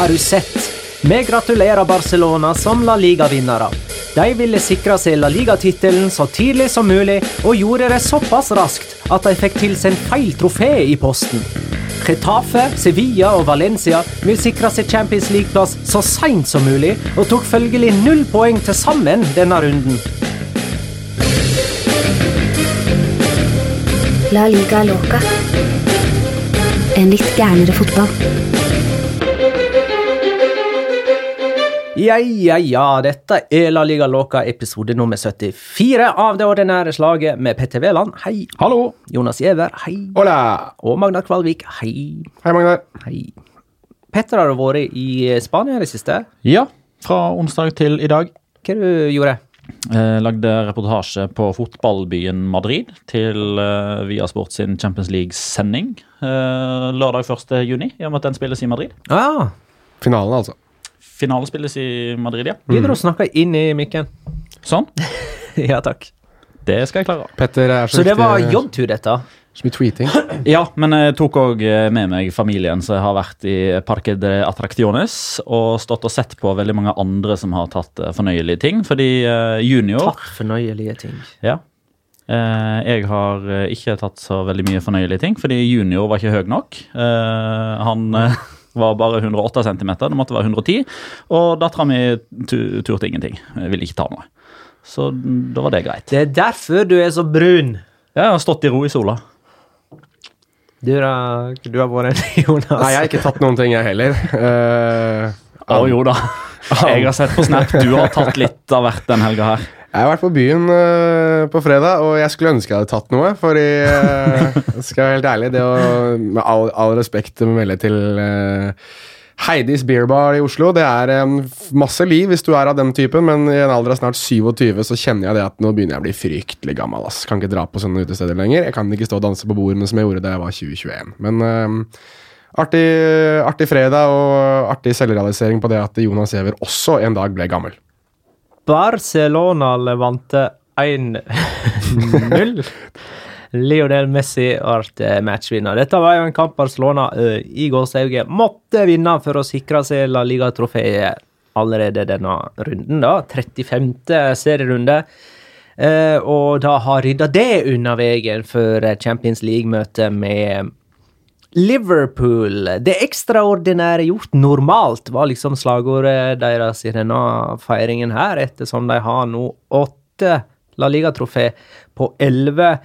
Har du sett? Vi gratulerer Barcelona som La Liga-vinnere. De ville sikre seg La Liga-tittelen så tidlig som mulig, og gjorde det såpass raskt at de fikk tilsendt feil trofé i posten. Getafe, Sevilla og Valencia vil sikre seg Champions League-plass så seint som mulig, og tok følgelig null poeng til sammen denne runden. La liga loca. En litt gærnere fotball. Ja, ja, ja, dette er La Liga Loca episode nummer 74 av det ordinære slaget med Petter Wæland, hei. Hallo! Jonas Giæver, hei. Hola! Og Magnar Kvalvik, hei. Hei, Magnar. Hei. Petter, har du vært i Spania i det siste? Ja, fra onsdag til i dag. Hva du gjorde Eh, lagde reportasje på fotballbyen Madrid til eh, Viasport sin Champions League-sending eh, lørdag 1. juni, i og med at den spilles i Madrid. Ah, Finalen, altså. Finalen spilles i Madrid, ja. Gidder du å snakke inn i mikken? Sånn. ja, takk. Det skal jeg klare. Petter er så, Så det var jobbtur, dette? Så mye tweeting. Ja, men jeg tok òg med meg familien, så jeg har vært i Parque de Attracciones og stått og sett på veldig mange andre som har tatt eh, fornøyelige ting. Fordi eh, junior Tatt fornøyelige ting. Ja. Eh, jeg har eh, ikke tatt så veldig mye fornøyelige ting, fordi junior var ikke høy nok. Eh, han eh, var bare 108 cm, det måtte være 110. Og dattera mi tu turte ingenting. Jeg ville ikke ta noe. Så da var det greit. Det er derfor du er så brun. Jeg har stått i ro i sola. Du, da, du har vært Jonas. Nei, jeg har ikke tatt noen ting, jeg heller. Uh, Å jo da. Jeg har sett på Snap. Du har tatt litt av hvert den helga her. Jeg har vært på byen uh, på fredag, og jeg skulle ønske jeg hadde tatt noe. For uh, skal jeg være helt ærlig, det å med all, all respekt melde til uh, Heidis Beer Bar i Oslo. Det er um, masse liv hvis du er av den typen, men i en alder av snart 27 så kjenner jeg det at nå begynner jeg å bli fryktelig gammel. ass. Kan ikke dra på sånne utesteder lenger. Jeg kan ikke stå og danse på bordene som jeg gjorde da jeg var 2021. Men um, artig, artig fredag og artig selvrealisering på det at Jonas Giæver også en dag ble gammel. Barcelona levante 1-0. Lionel Messi ble matchvinner. Dette var jo en kamp Barcelona ø, i gåsehauget måtte vinne for å sikre seg La Liga-trofeet allerede denne runden. da, 35. serierunde. Eh, og da har rydda det unna veien for Champions League-møtet med Liverpool. Det ekstraordinære gjort normalt, var liksom slagordet deres i denne feiringen her, ettersom de har nå åtte La Liga-trofé på elleve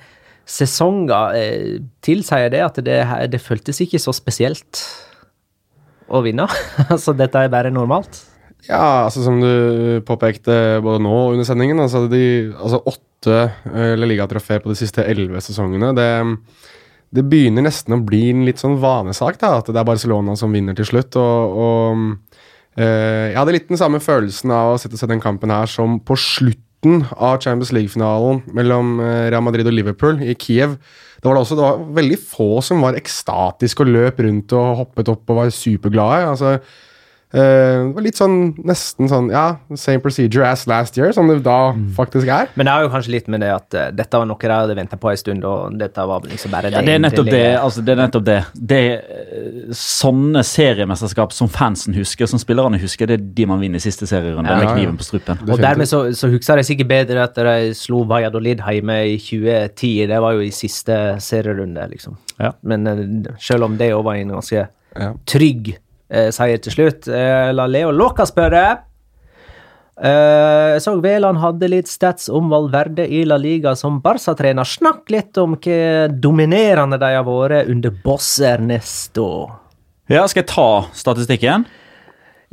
sesonger. Eh, tilsier det at det, det føltes ikke så spesielt å vinne. altså, dette er bare normalt. Ja, altså som du påpekte både nå og under sendingen, altså, de, altså åtte eh, La Liga-trofeer på de siste elleve sesongene. Det, det begynner nesten å bli en litt sånn vanesak, da, at det er Barcelona som vinner til slutt. og, og eh, Jeg hadde litt den samme følelsen av å sitte og se den kampen her som på slutten av Champions League-finalen mellom eh, Real Madrid og Liverpool i Kiev. Da var det også det var veldig få som var ekstatiske og løp rundt og hoppet opp og var superglade. altså Eh, det var litt sånn nesten sånn Ja, same procedure as last year, som det da faktisk er. Men det er jo kanskje litt med det at uh, dette var noe de hadde venta på en stund, og dette var liksom bare Ja, det er nettopp det. altså det er nettopp det. det er, eh, sånne seriemesterskap som fansen husker, som spillerne husker, det er de man vinner i siste serierunde Ja, med kniven på strupen. Og dermed så, så husker jeg sikkert bedre at de slo Valladolid hjemme i 2010. Det var jo i siste serierunde, liksom. Ja. Men uh, selv om det òg var en ganske Ja. trygg eh, seier til slutt. Eh, la Leo Låka spørre. Eh, jeg så Veland hadde litt stats om Valverde i La Liga som Barca-trener. Snakk litt om hvor dominerende de har vært under Boss Ernesto. Ja, skal jeg ta statistikken?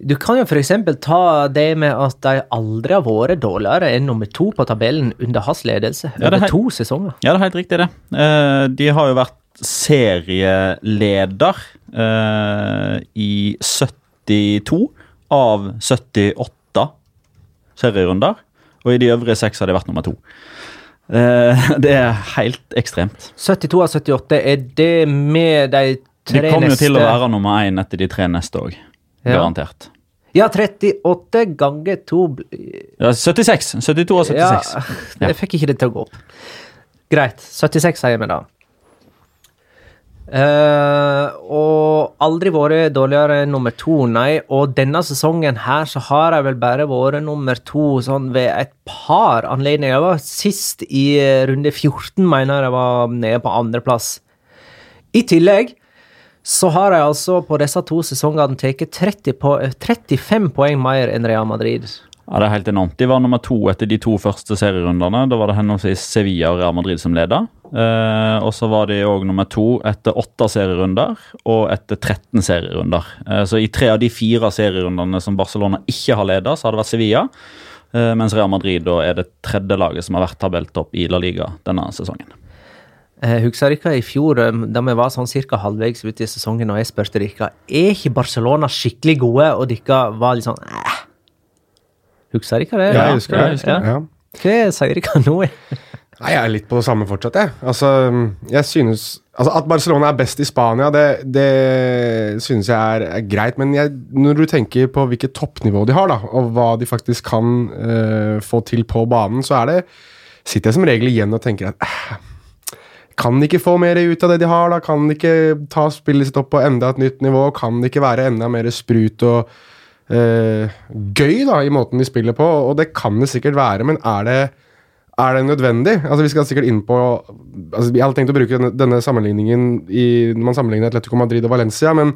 Du kan jo f.eks. ta det med at de aldri har vært dårligere enn nummer to på tabellen under hans ledelse. Ja, er over to sesonger. Ja, det er helt riktig, det. Eh, de har jo vært serieleder eh, i 72 av 78 serierunder. Og i de øvrige seks har de vært nummer to. Eh, det er helt ekstremt. 72 av 78, er det med de tre De tre kommer jo til å være nummer én etter de tre neste òg. Ja. Garantert. Ja, 38 ganger 2 Ja, 76. 72 av 76. Ja, jeg fikk ikke det til å gå opp. Greit. 76 sier vi da. Eh, og aldri vært dårligere enn nummer to, nei. Og denne sesongen her så har jeg vel bare vært nummer to sånn ved et par anledninger. Jeg var sist i eh, runde 14, mener jeg var nede på andreplass. I tillegg så har jeg altså på disse to sesongene tatt 35 poeng mer enn Real Madrid. Ja, Det er helt enormt. De var nummer to etter de to første serierundene. Da var det henholdsvis Sevilla og Real Madrid som leda. Eh, og så var de òg nummer to etter åtte serierunder og etter 13 serierunder. Eh, så i tre av de fire serierundene som Barcelona ikke har leda, så har det vært Sevilla. Eh, mens Real Madrid da er det tredje laget som har vært tabelltopp i La Liga denne sesongen. Jeg husker dere i fjor, eh, da vi var sånn cirka halvveis ute i sesongen, og jeg spurte dere er ikke Barcelona skikkelig gode, og dere var litt sånn eh. Husker dere det? Ja, jeg husker ja, jeg husker Ja. Hva sier dere nå? Nei, Jeg er litt på det samme fortsatt, jeg. Altså, jeg synes altså At Barcelona er best i Spania, det, det synes jeg er, er greit. Men jeg, når du tenker på hvilket toppnivå de har, da, og hva de faktisk kan uh, få til på banen, så det sitter jeg som regel igjen og tenker at uh, kan de ikke få mer ut av det de har? da? Kan de ikke ta spillet sitt opp på enda et nytt nivå? Kan det ikke være enda mer sprut og uh, gøy da, i måten de spiller på? Og det kan det sikkert være, men er det, er det nødvendig? Altså Vi skal sikkert inn på altså Jeg hadde tenkt å bruke denne, denne sammenligningen i, når man sammenligner Atletico Madrid og Valencia, men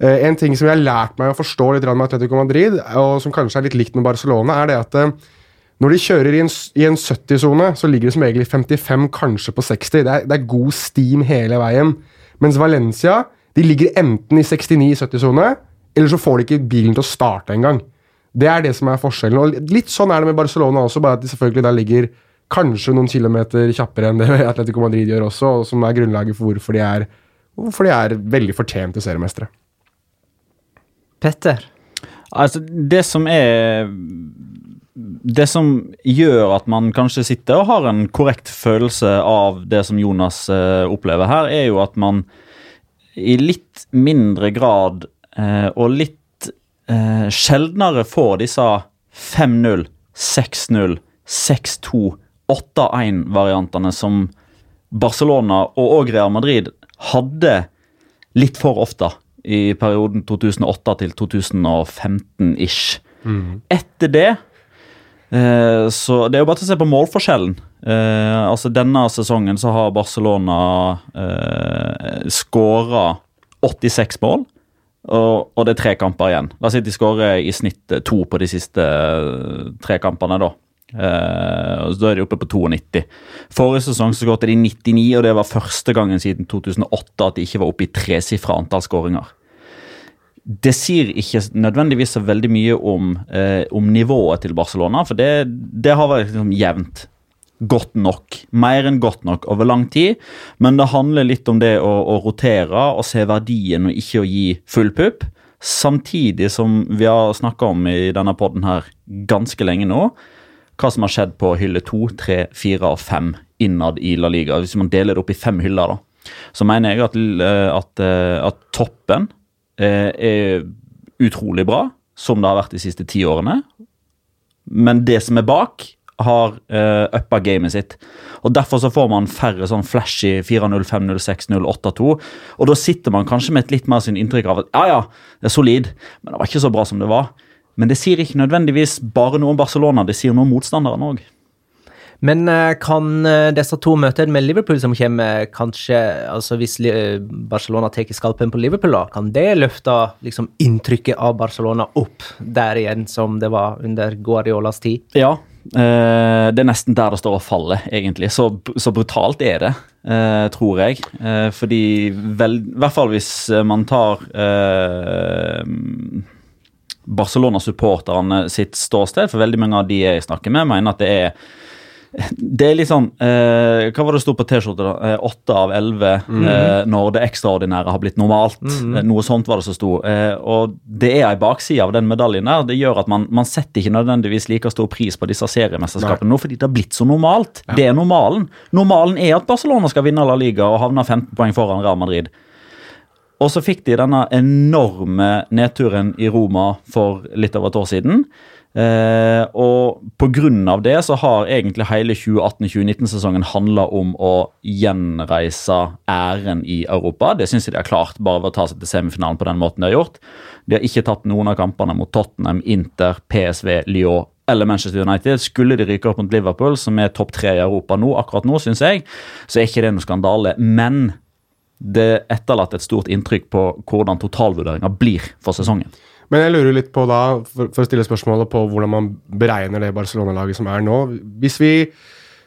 eh, en ting som jeg har lært meg å forstå litt med Atletico Madrid, og som kanskje er litt likt med Barcelona, er det at eh, når de kjører i en, en 70-sone, så ligger det som regel i 55, kanskje på 60. Det er, det er god steam hele veien. Mens Valencia de ligger enten i 69-70-sone, eller så får de ikke bilen til å starte engang. Det er det som er forskjellen. Og litt sånn er det med Barcelona også, bare at de selvfølgelig der ligger kanskje noen kilometer kjappere enn det Atletico Madrid gjør også, og som er grunnlaget for hvorfor de er, hvorfor de er veldig fortjente seriemestere. Petter? Altså, det som er Det som gjør at man kanskje sitter og har en korrekt følelse av det som Jonas eh, opplever her, er jo at man i litt mindre grad eh, og litt eh, sjeldnere får disse 5-0, 6-0, 6-2, 8-1-variantene som Barcelona og òg Real Madrid hadde litt for ofte i perioden 2008 til 2015-ish. Etter det eh, Så det er jo bare til å se på målforskjellen. Eh, altså Denne sesongen så har Barcelona eh, skåra 86 mål. Og, og det er tre kamper igjen. La oss si de skårer i snitt to på de siste eh, tre kampene, da. Eh, og Da er de oppe på 92. Forrige sesong så skåret de 99, og det var første gangen siden 2008 at de ikke var oppe i tresifra antall skåringer. Det sier ikke nødvendigvis så veldig mye om, uh, om nivået til Barcelona, for det, det har vært liksom jevnt. Godt nok. Mer enn godt nok over lang tid. Men det handler litt om det å, å rotere og se verdien og ikke å gi full pupp. Samtidig som vi har snakka om i denne podden her ganske lenge nå, hva som har skjedd på hylle to, tre, fire og fem innad i La Liga. Hvis man deler det opp i fem hyller, da, så mener jeg at, eh, at, eh, at toppen eh, er utrolig bra, som det har vært de siste ti årene. Men det som er bak, har uh, uppa gamet sitt. Og Derfor så får man færre sånn flashy 4-0, 5-0, 6-0, 8-2. Og da sitter man kanskje med et litt mer sin inntrykk av at ja, ja, det er solid, men det var ikke så bra som det var. Men det sier ikke nødvendigvis bare noe om Barcelona, det sier noe om motstanderen òg. Men eh, kan eh, disse to møtene med Liverpool som kommer, kanskje altså Hvis eh, Barcelona tar skalpen på Liverpool, da, kan det løfte liksom, inntrykket av Barcelona opp der igjen, som det var under Guardiolas tid? Ja, eh, det er nesten der det står og faller, egentlig. Så, så brutalt er det, eh, tror jeg. Eh, fordi vel, I hvert fall hvis eh, man tar eh, Barcelona-supporterne sitt ståsted, for veldig mange av de jeg snakker med, mener at det er det er litt sånn eh, Hva var det sto på T-skjorta? Eh, Åtte av elleve eh, når det ekstraordinære har blitt normalt. Eh, noe sånt var det som sto. Eh, og det er ei bakside av den medaljen der. Det gjør at man, man setter ikke nødvendigvis like stor pris på disse seriemesterskapene nå, fordi det har blitt så normalt. Det er normalen. Normalen er at Barcelona skal vinne La Liga og havne 15 poeng foran Real Madrid. Og så fikk de denne enorme nedturen i Roma for litt over et år siden. Eh, og pga. det så har egentlig hele 2018-2019-sesongen handla om å gjenreise æren i Europa. Det syns jeg de har klart, bare ved å ta seg til semifinalen på den måten de har gjort. De har ikke tatt noen av kampene mot Tottenham, Inter, PSV, Lyon eller Manchester United. Skulle de ryke opp mot Liverpool, som er topp tre i Europa nå, akkurat nå, syns jeg, så er ikke det noe skandale. Men det etterlatt et stort inntrykk på hvordan totalvurderinga blir for sesongen. Men jeg lurer litt på da, for, for å stille spørsmålet på hvordan man beregner det Barcelona-laget som er nå. Hvis vi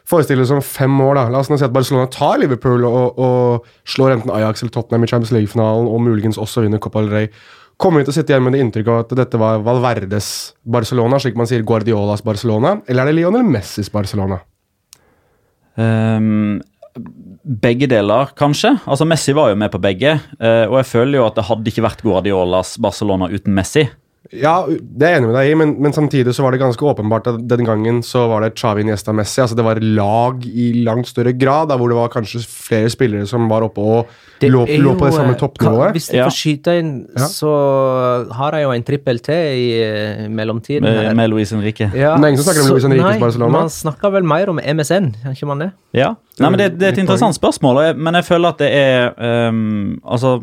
forestiller oss om fem år, da, la oss nå si at Barcelona tar Liverpool og, og slår enten Ajax eller Tottenham i Champions League-finalen og muligens også vinner Copa del Rey. Kommer vi til å sitte igjen med det inntrykket av at dette var Valverdes Barcelona, slik man sier Guardiolas Barcelona, eller er det Lionel Messis Barcelona? Um, begge deler, kanskje. Altså Messi var jo med på begge. Uh, og jeg føler jo at det hadde ikke vært Guardiolas Barcelona uten Messi. Ja, det er jeg enig med deg i, men, men, samtidig så var det ganske åpenbart at den gangen så var det Xavi Niesta Messi. altså Det var lag i langt større grad, der hvor det var kanskje flere spillere som var oppe og lå, lå, på det samme eh, toppnivået. Hvis jeg ja. får skyte inn, ja. så har jeg jo en trippel til i uh, mellomtiden. Med, med Luis Henrique. Ja. Men ingen som snakker om Luis Henriques Barcelona? Man snakker vel mer om MSN, gjør ikke man det? Ja. Nei, men det, det er et interessant spørsmål, men jeg føler at det er um, Altså,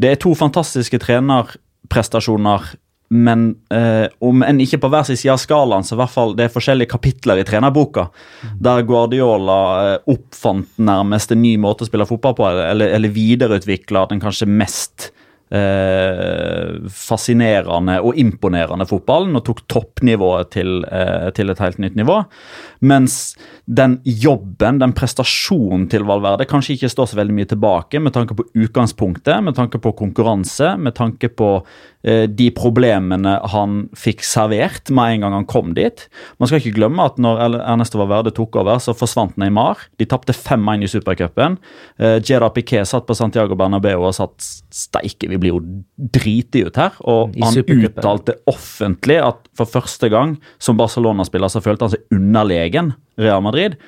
det er to fantastiske trenerprestasjoner men eh, om en ikke på hver sin side av skalaen, så i hvert fall det er forskjellige kapitler i trenerboka. Der Guardiola eh, oppfant nærmest en ny måte å spille fotball på, eller, eller videreutvikla den kanskje mest eh, fascinerende og imponerende fotballen og tok toppnivået til, eh, til, et helt nytt nivå. Mens den jobben, den prestasjonen til Valverde, kanskje ikke står så veldig mye tilbake med tanke på utgangspunktet, med tanke på konkurranse, med tanke på de problemene han fikk servert med en gang han kom dit. Man skal ikke glemme at når Ernesto Valverde tok over, så forsvant Neymar. De tapte 5-1 i supercupen. Eh, Gerard Piquet satt på Santiago Bernabeu og satt steike, vi blir jo driti ut her. Og han uttalte offentlig at for første gang som Barcelona-spiller så følte han seg underlegen Real Madrid.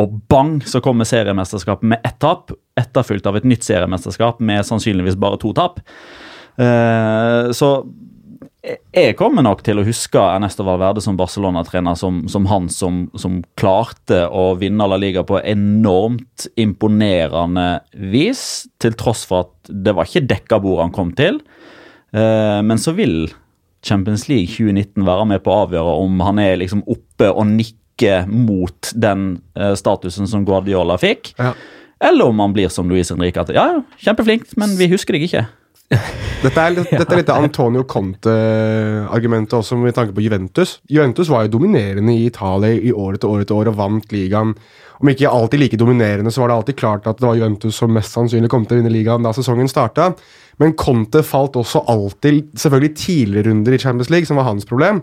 Og bang, så kommer seriemesterskapet med ett tap, etterfulgt av et nytt seriemesterskap med sannsynligvis bare to tap. Uh, så jeg kommer nok til å huske Ernesto Valverde som Barcelona-trener som, som, han som, som, klarte å vinne La Liga på enormt imponerende vis, til tross for at det var ikke dekka bord han kom til. Uh, men så vil Champions League 2019 være med på å avgjøre om han er liksom oppe og nikker mot den uh, statusen som Guardiola fikk, ja. eller om han blir som Luis Henrique at ja, kjempeflink, men vi husker deg ikke. Dette er, dette er litt Antonio Conte-argumentet også med tanke på Juventus. Juventus var jo dominerende i Italia i år etter år etter år og vant ligaen. Om ikke alltid like dominerende, så var det alltid klart at det var Juventus som mest sannsynlig kom til å vinne ligaen da sesongen starta. Men Conte falt også alltid selvfølgelig tidligere runder i Champions League, som var hans problem.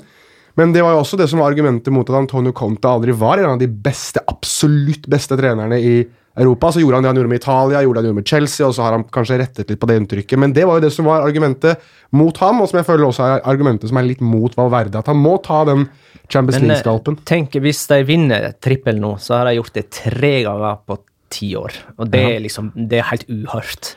Men det var jo også det som var argumentet mot at Antonio Conte aldri var en av de beste, absolutt beste trenerne i Europa. Så gjorde han det han gjorde med Italia, gjorde det han gjorde med Chelsea, og så har han kanskje rettet litt på det inntrykket. Men det var jo det som var argumentet mot ham, og som jeg føler også er argumentet som er litt mot Valverde. At han må ta den Champions eh, League-skalpen. Tenk, hvis de vinner trippel nå, så har de gjort det tre ganger på ti år. Og det er liksom Det er helt uhørt.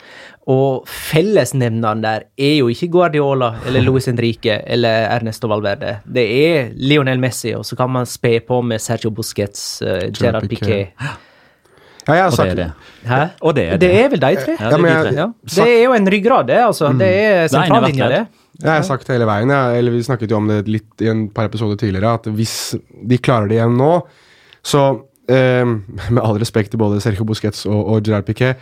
Og fellesnevneren der er jo ikke Guardiola eller Luis Henrique eller Ernesto Valverde. Det er Lionel Messi, og så kan man spe på med Sergio Busquets, uh, Gerard Piquet. Ja, jeg har sagt det. det. Hæ? Og det er det. Det er vel de tre? Ja, det, er de ja. det er jo en ryggrad, det. altså. Mm. Det er sentrallinja, det. Jeg har sagt hele veien, ja. eller vi snakket jo om det litt i en par episoder tidligere, at hvis de klarer det igjen nå, så eh, Med all respekt til både Sergio Busquets og, og Gerard Piquet,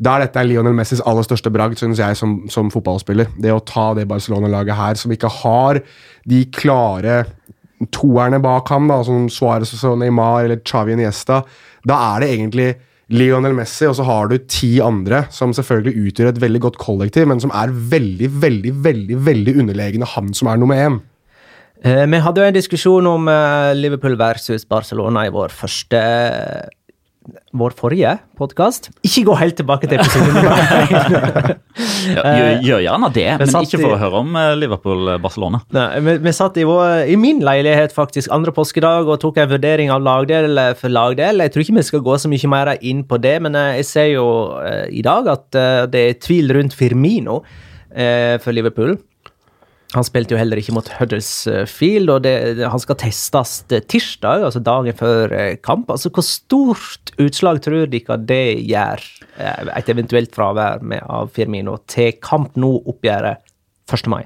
da er dette Lionel Messis aller største bragd, synes jeg, som, som fotballspiller. Det å ta det Barcelona-laget her, som ikke har de klare toerne bak ham, da, som Suárez og Neymar eller Chavi Iniesta, da er det egentlig Lionel Messi, og så har du ti andre som selvfølgelig utgjør et veldig godt kollektiv, men som er veldig, veldig, veldig veldig underlegne han som er nummer én. Eh, vi hadde jo en diskusjon om eh, Liverpool versus Barcelona i vår første vår forrige podkast. Ikke gå helt tilbake til episoden. nummer gjør, gjør gjerne det, men ikke for å høre om eh, Liverpool-Barcelona. Vi, vi, satt i, vår, i, min leilighet faktisk andre påskedag og tok en vurdering av lagdel for lagdel. Jeg tror ikke vi skal gå så mye mer inn på det, men eh, jeg ser jo i dag at det er tvil rundt Firmino for Liverpool. Han spilte jo heller ikke mot Huddersfield, og det, han skal testes tirsdag, altså dagen før eh, kamp. Altså, Hvor stort utslag tror dere det gjør, eh, et eventuelt fravær med, av Firmino, til Kamp nå-oppgjøret 1. mai?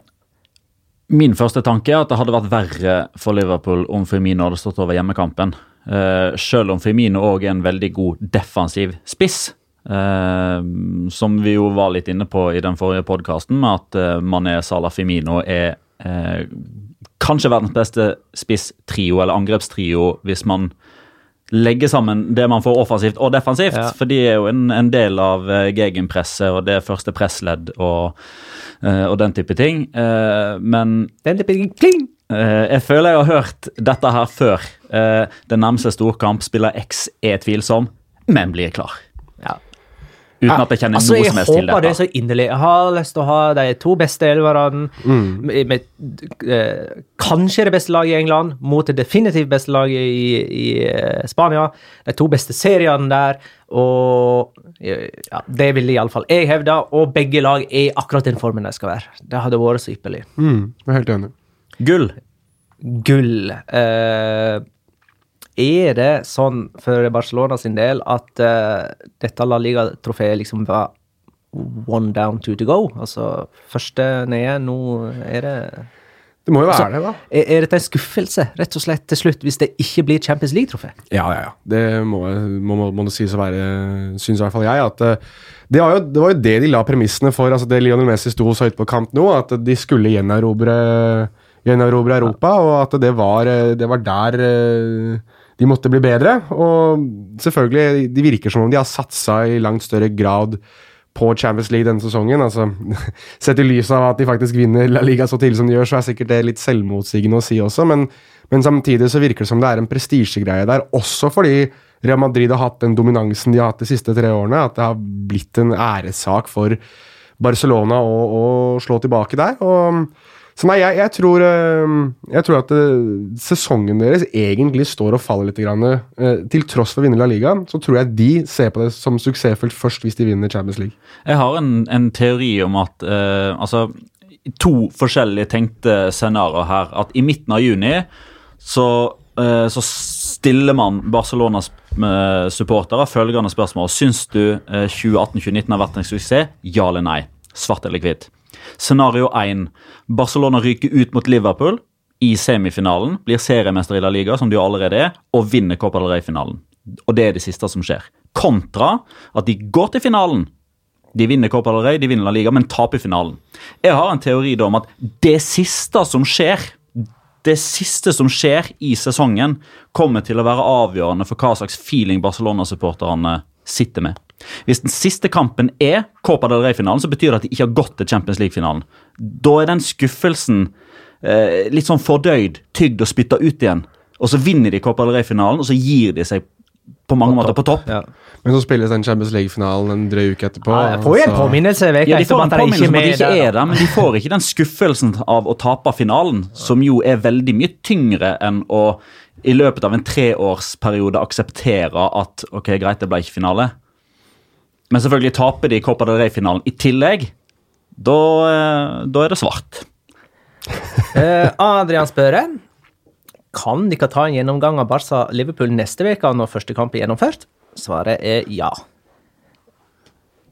Min første tanke er at det hadde vært verre for Liverpool om Firmino hadde stått over hjemmekampen. Uh, selv om Firmino òg er en veldig god defensiv spiss. Uh, som vi jo var litt inne på i den forrige podkasten, med at uh, Mané Salah Firmino er kanskje verdens beste spisstrio, eller angrepstrio, hvis man legger sammen det man får offensivt og defensivt. Ja. For de er jo en, en del av uh, gegenpresset og det første pressledd og, uh, og den type ting. Uh, men Den type uh, jeg føler jeg har hørt dette her før. Uh, den nærmeste storkamp spiller X er tvilsom, men blir klar. Uten at jeg kjenner Altså, noe jeg som helst til håper det så inderlig. Jeg har lyst til å ha de to beste elverne med, med eh, kanskje det beste laget i England mot det definitivt beste laget i, i eh, Spania. De to beste seriene der, og eh, ja, det ville iallfall jeg hevde. Og begge lag er akkurat den formen de skal være. Det hadde vært så ypperlig. Mm, jeg er helt enig. Gull. Gull. Eh, er det sånn for Barcelona sin del at uh, dette La Liga-trofeet liksom var one down, two to go? Altså første nede, nå er det Det må jo Altså, være det, da. Er, er dette en skuffelse, rett og slett, til slutt, hvis det ikke blir Champions League-trofé? Ja, ja, ja. Det må, må, må, det sies å være, syns i hvert fall jeg. at eh, det var, jo, det var jo det de la premissene for. altså Det Lionel Messi sto så høyt på kamp nå, at de skulle gjenerobre, gjenerobre Europa, og at det var, eh, det var der de måtte bli bedre. Og selvfølgelig, de virker som om de har satsa i langt større grad på Champions League denne sesongen. altså Sett i lys av at de faktisk vinner La Liga så tidlig som de gjør, så er sikkert det litt selvmotsigende å si også, men, men samtidig så virker det som det er en prestisjegreie der, også fordi Real Madrid har hatt den dominansen de har hatt de siste tre årene, at det har blitt en æressak for Barcelona å, å slå tilbake der. og så nei, jeg, jeg, tror, eh, jeg tror at eh, sesongen deres egentlig står og faller litt. Grann, eh, til tross for å vinne La Liga, så tror jeg de ser på det som suksessfullt først hvis de vinner Champions League. Jeg har en, en teori om at eh, altså, To forskjellige tenkte scenarioer her. At i midten av juni så, eh, så stiller man Barcelonas supportere følgende spørsmål. Syns du eh, 2018-2019 har vært en suksess? Ja eller nei? Svart eller hvitt? Scenario 1. Barcelona ryker ut mot Liverpool i semifinalen, blir seriemester i La Liga, som de allerede er, og vinner Copa del Rey-finalen. Og det er det siste som skjer. Kontra at de går til finalen. De vinner Copa del Rey, de vinner La Liga, men taper finalen. Jeg har en teori da om at det siste som skjer, det siste som skjer i sesongen, kommer til å være avgjørende for hva slags feeling Barcelona-supporterne sitter med. Hvis den siste kampen er Copa del Rey-finalen, så betyr det at de ikke har gått til Champions League-finalen. Da er den skuffelsen eh, litt sånn fordøyd, tygd og spytta ut igjen. Og så vinner de Copa del Rey-finalen, og så gir de seg på mange måter på topp. Ja. Men så spilles den Champions League-finalen en drøy uke etterpå. Ja, jeg får jo en så- påminnelse veka Ja, De får en påminnelse om at de ikke er der, men de får ikke den skuffelsen av å tape finalen, som jo er veldig mye tyngre enn å i løpet av en treårsperiode akseptere at ok, greit, det ble ikke finale. Men selvfølgelig taper de Copa del Rey-finalen i tillegg. Da, eh, da er det svart. Eh, Adrian Spørre. Kan dere ta en gjennomgang av Barca-Liverpool neste uke når første kamp er gjennomført? Svaret er ja.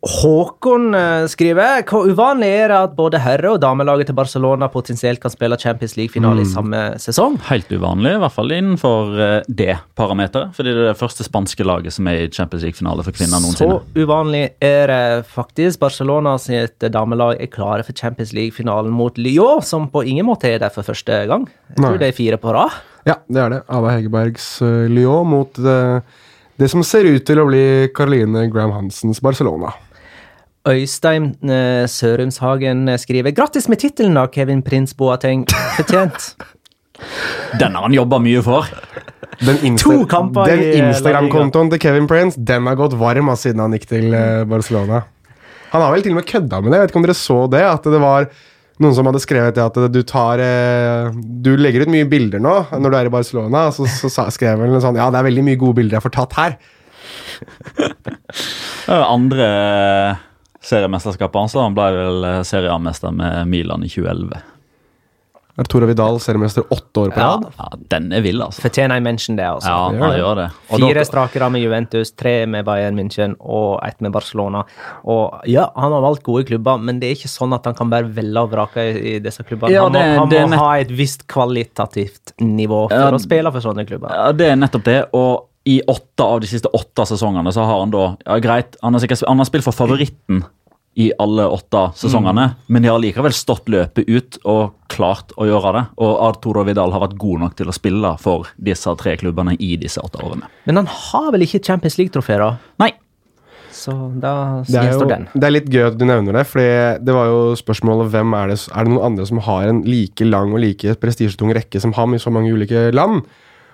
Håkon eh, skriver hvor uvanlig er det at både herre- og damelaget til Barcelona potensielt kan spille Champions League-finale i samme sesong? Helt uvanlig, i hvert fall innenfor eh, det parameteret. Fordi det er det første spanske laget som er i Champions League-finale for kvinner noensinne. Så uvanlig er det faktisk. Barcelona sitt damelag er klare for Champions League-finalen mot Lyon, som på ingen måte er der for første gang. Jeg tror Nei. det er fire på rad. Ja, det er det. Ava Hegerbergs uh, Lyon mot det, det som ser ut til å bli Caroline Graham Hansens Barcelona. Øystein eh, Sørumshagen eh, skriver Grattis med tittelen, da, Kevin Prince Boateng. Fortjent. Den har han jobba mye for. Den, Insta den eh, Instagram-kontoen til Kevin Prince Den har gått varm siden han gikk til Barcelona. Han har vel til og med kødda med det. Jeg vet ikke om dere så det? At det var noen som hadde skrevet det at du tar Du legger ut mye bilder nå når du er i Barcelona. Så, så skrev han sånn Ja, det er veldig mye gode bilder jeg får tatt her. Er Andre seriemesterskapet hans. Han ble vel eh, serieamester med Milan i 2011. Arturo Vidal, seriemester åtte år på Ja. rad. Ja, den er vill, altså. Fortjener en mention, det, altså. Ja, han gjør det. Og Fire strake med Juventus, tre med Bayern München og ett med Barcelona. Og ja, han har valgt gode klubber, men det er ikke sånn at han kan bare velge og vrake i, disse klubbene. Ja, han må, han det må nett- ha et visst kvalitativt nivå for Ja, å spille for sånne klubber. Ja, det er nettopp det. Og i åtte av de siste åtte sesongene så har han da Ja, greit, han har, sikkert, han har spilt for favoritten i alle åtte sesongene, men de har likevel stått løpet ut og klart å gjøre det. Og Arturo Vidal har vært god nok til å spille for disse tre klubbene i disse åtte årene. Men han har vel ikke Champions League-trofé, da? Nei. Så da Det er, jo, gjenstår den. det er litt gøy at du nevner det, for det var jo spørsmålet hvem er det Er det noen andre som har en like lang og like prestisjetung rekke som ham i så mange ulike land?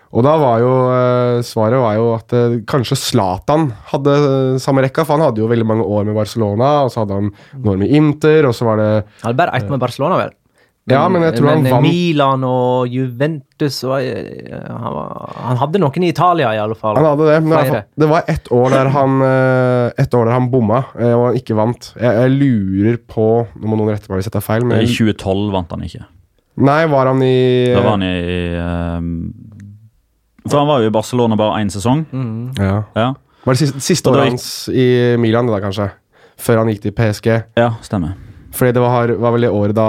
Og da var jo eh, svaret var jo at eh, kanskje Zlatan hadde eh, samme rekka, for han hadde jo veldig mange år med Barcelona, og så hadde han noen år med Inter, og så var det Han hadde bare ett med Barcelona, vel? Ja, men jeg tror han men vant Milan og Juventus og, han, var, han hadde noen i Italia, i alle fall. Han hadde det, men fall- det var ett år der han et år der han bomma, og han ikke vant. Jeg, jeg lurer på Nå må noen rette meg hvis jeg tar feil, men I 2012 vant han ikke. Nei, var han i Da var han i ehm, For han var jo i Barcelona bare én sesong. ja. Ja, Var det siste, siste året hans i Milan, da, kanskje? Før han gikk til PSG. ja stemmer. Fordi det var, var vel det året da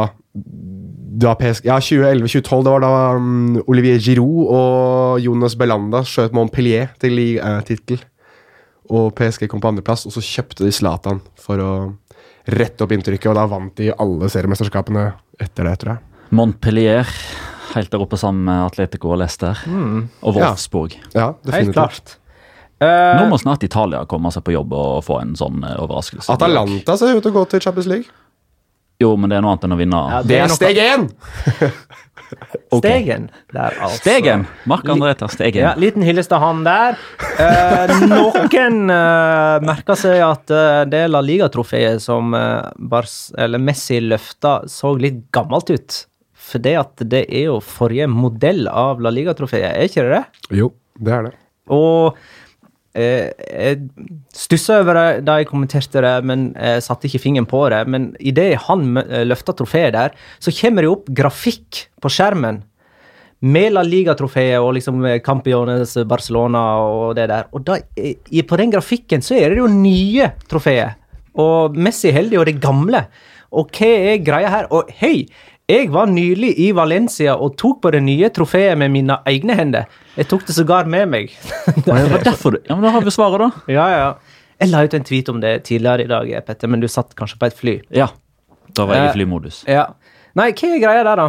da PSG, Ja, 2011-2012. Det var da um, Olivier Giroud og Jonas Belanda skjøt Montpellier til ligatittel. Og PSG kom på andreplass, og så kjøpte de Zlatan for å rette opp inntrykket, og da vant de alle seriemesterskapene etter det, tror jeg. Montpellier helt der oppe sammen med Atletico og Leicester. Og Wolfsburg. Ja, Helt definitivt. klart. Nå Eh, må snart Italia komme seg på jobb og få en sånn eh, overraskelse. Atalanta ser ut til å gå til Champions League. Jo, men det er noe annet enn å vinne. Ja, Det er noe- steg én! okay. Stegen der, altså. Stegen! Mark André tar Stegen. Ja, liten hyllest til han der. Eh, noen eh, merka seg at eh, det La Liga-trofeet som eh, Bars, eller Messi løfta, så litt gammelt ut. For det at det er jo forrige modell av La Liga-trofeet, er ikke det det? Jo, det er det. Og eh, jeg stussa over det da jeg kommenterte det, men jeg satte ikke fingeren på det. Men idet han eh, løfta trofeet der, så kommer det opp grafikk på skjermen med La Liga-trofeet og liksom eh, Campiones Barcelona og det der. Og da, eh, på den grafikken så er det jo nye trofeet. Og Messi heldig og det gamle. Og hva er greia her? Og hei! Jeg var nylig i Valencia og tok på det nye trofeet med mine egne hender. Jeg tok det sågar med meg. Det var derfor du Ja, men Da har vi svaret, da. Ja, ja. Jeg la ut en tweet om det tidligere i dag, Petter, men du satt kanskje på et fly. Ja. Da var jeg Eh, i flymodus. Ja. Nei, hva er greia der, da?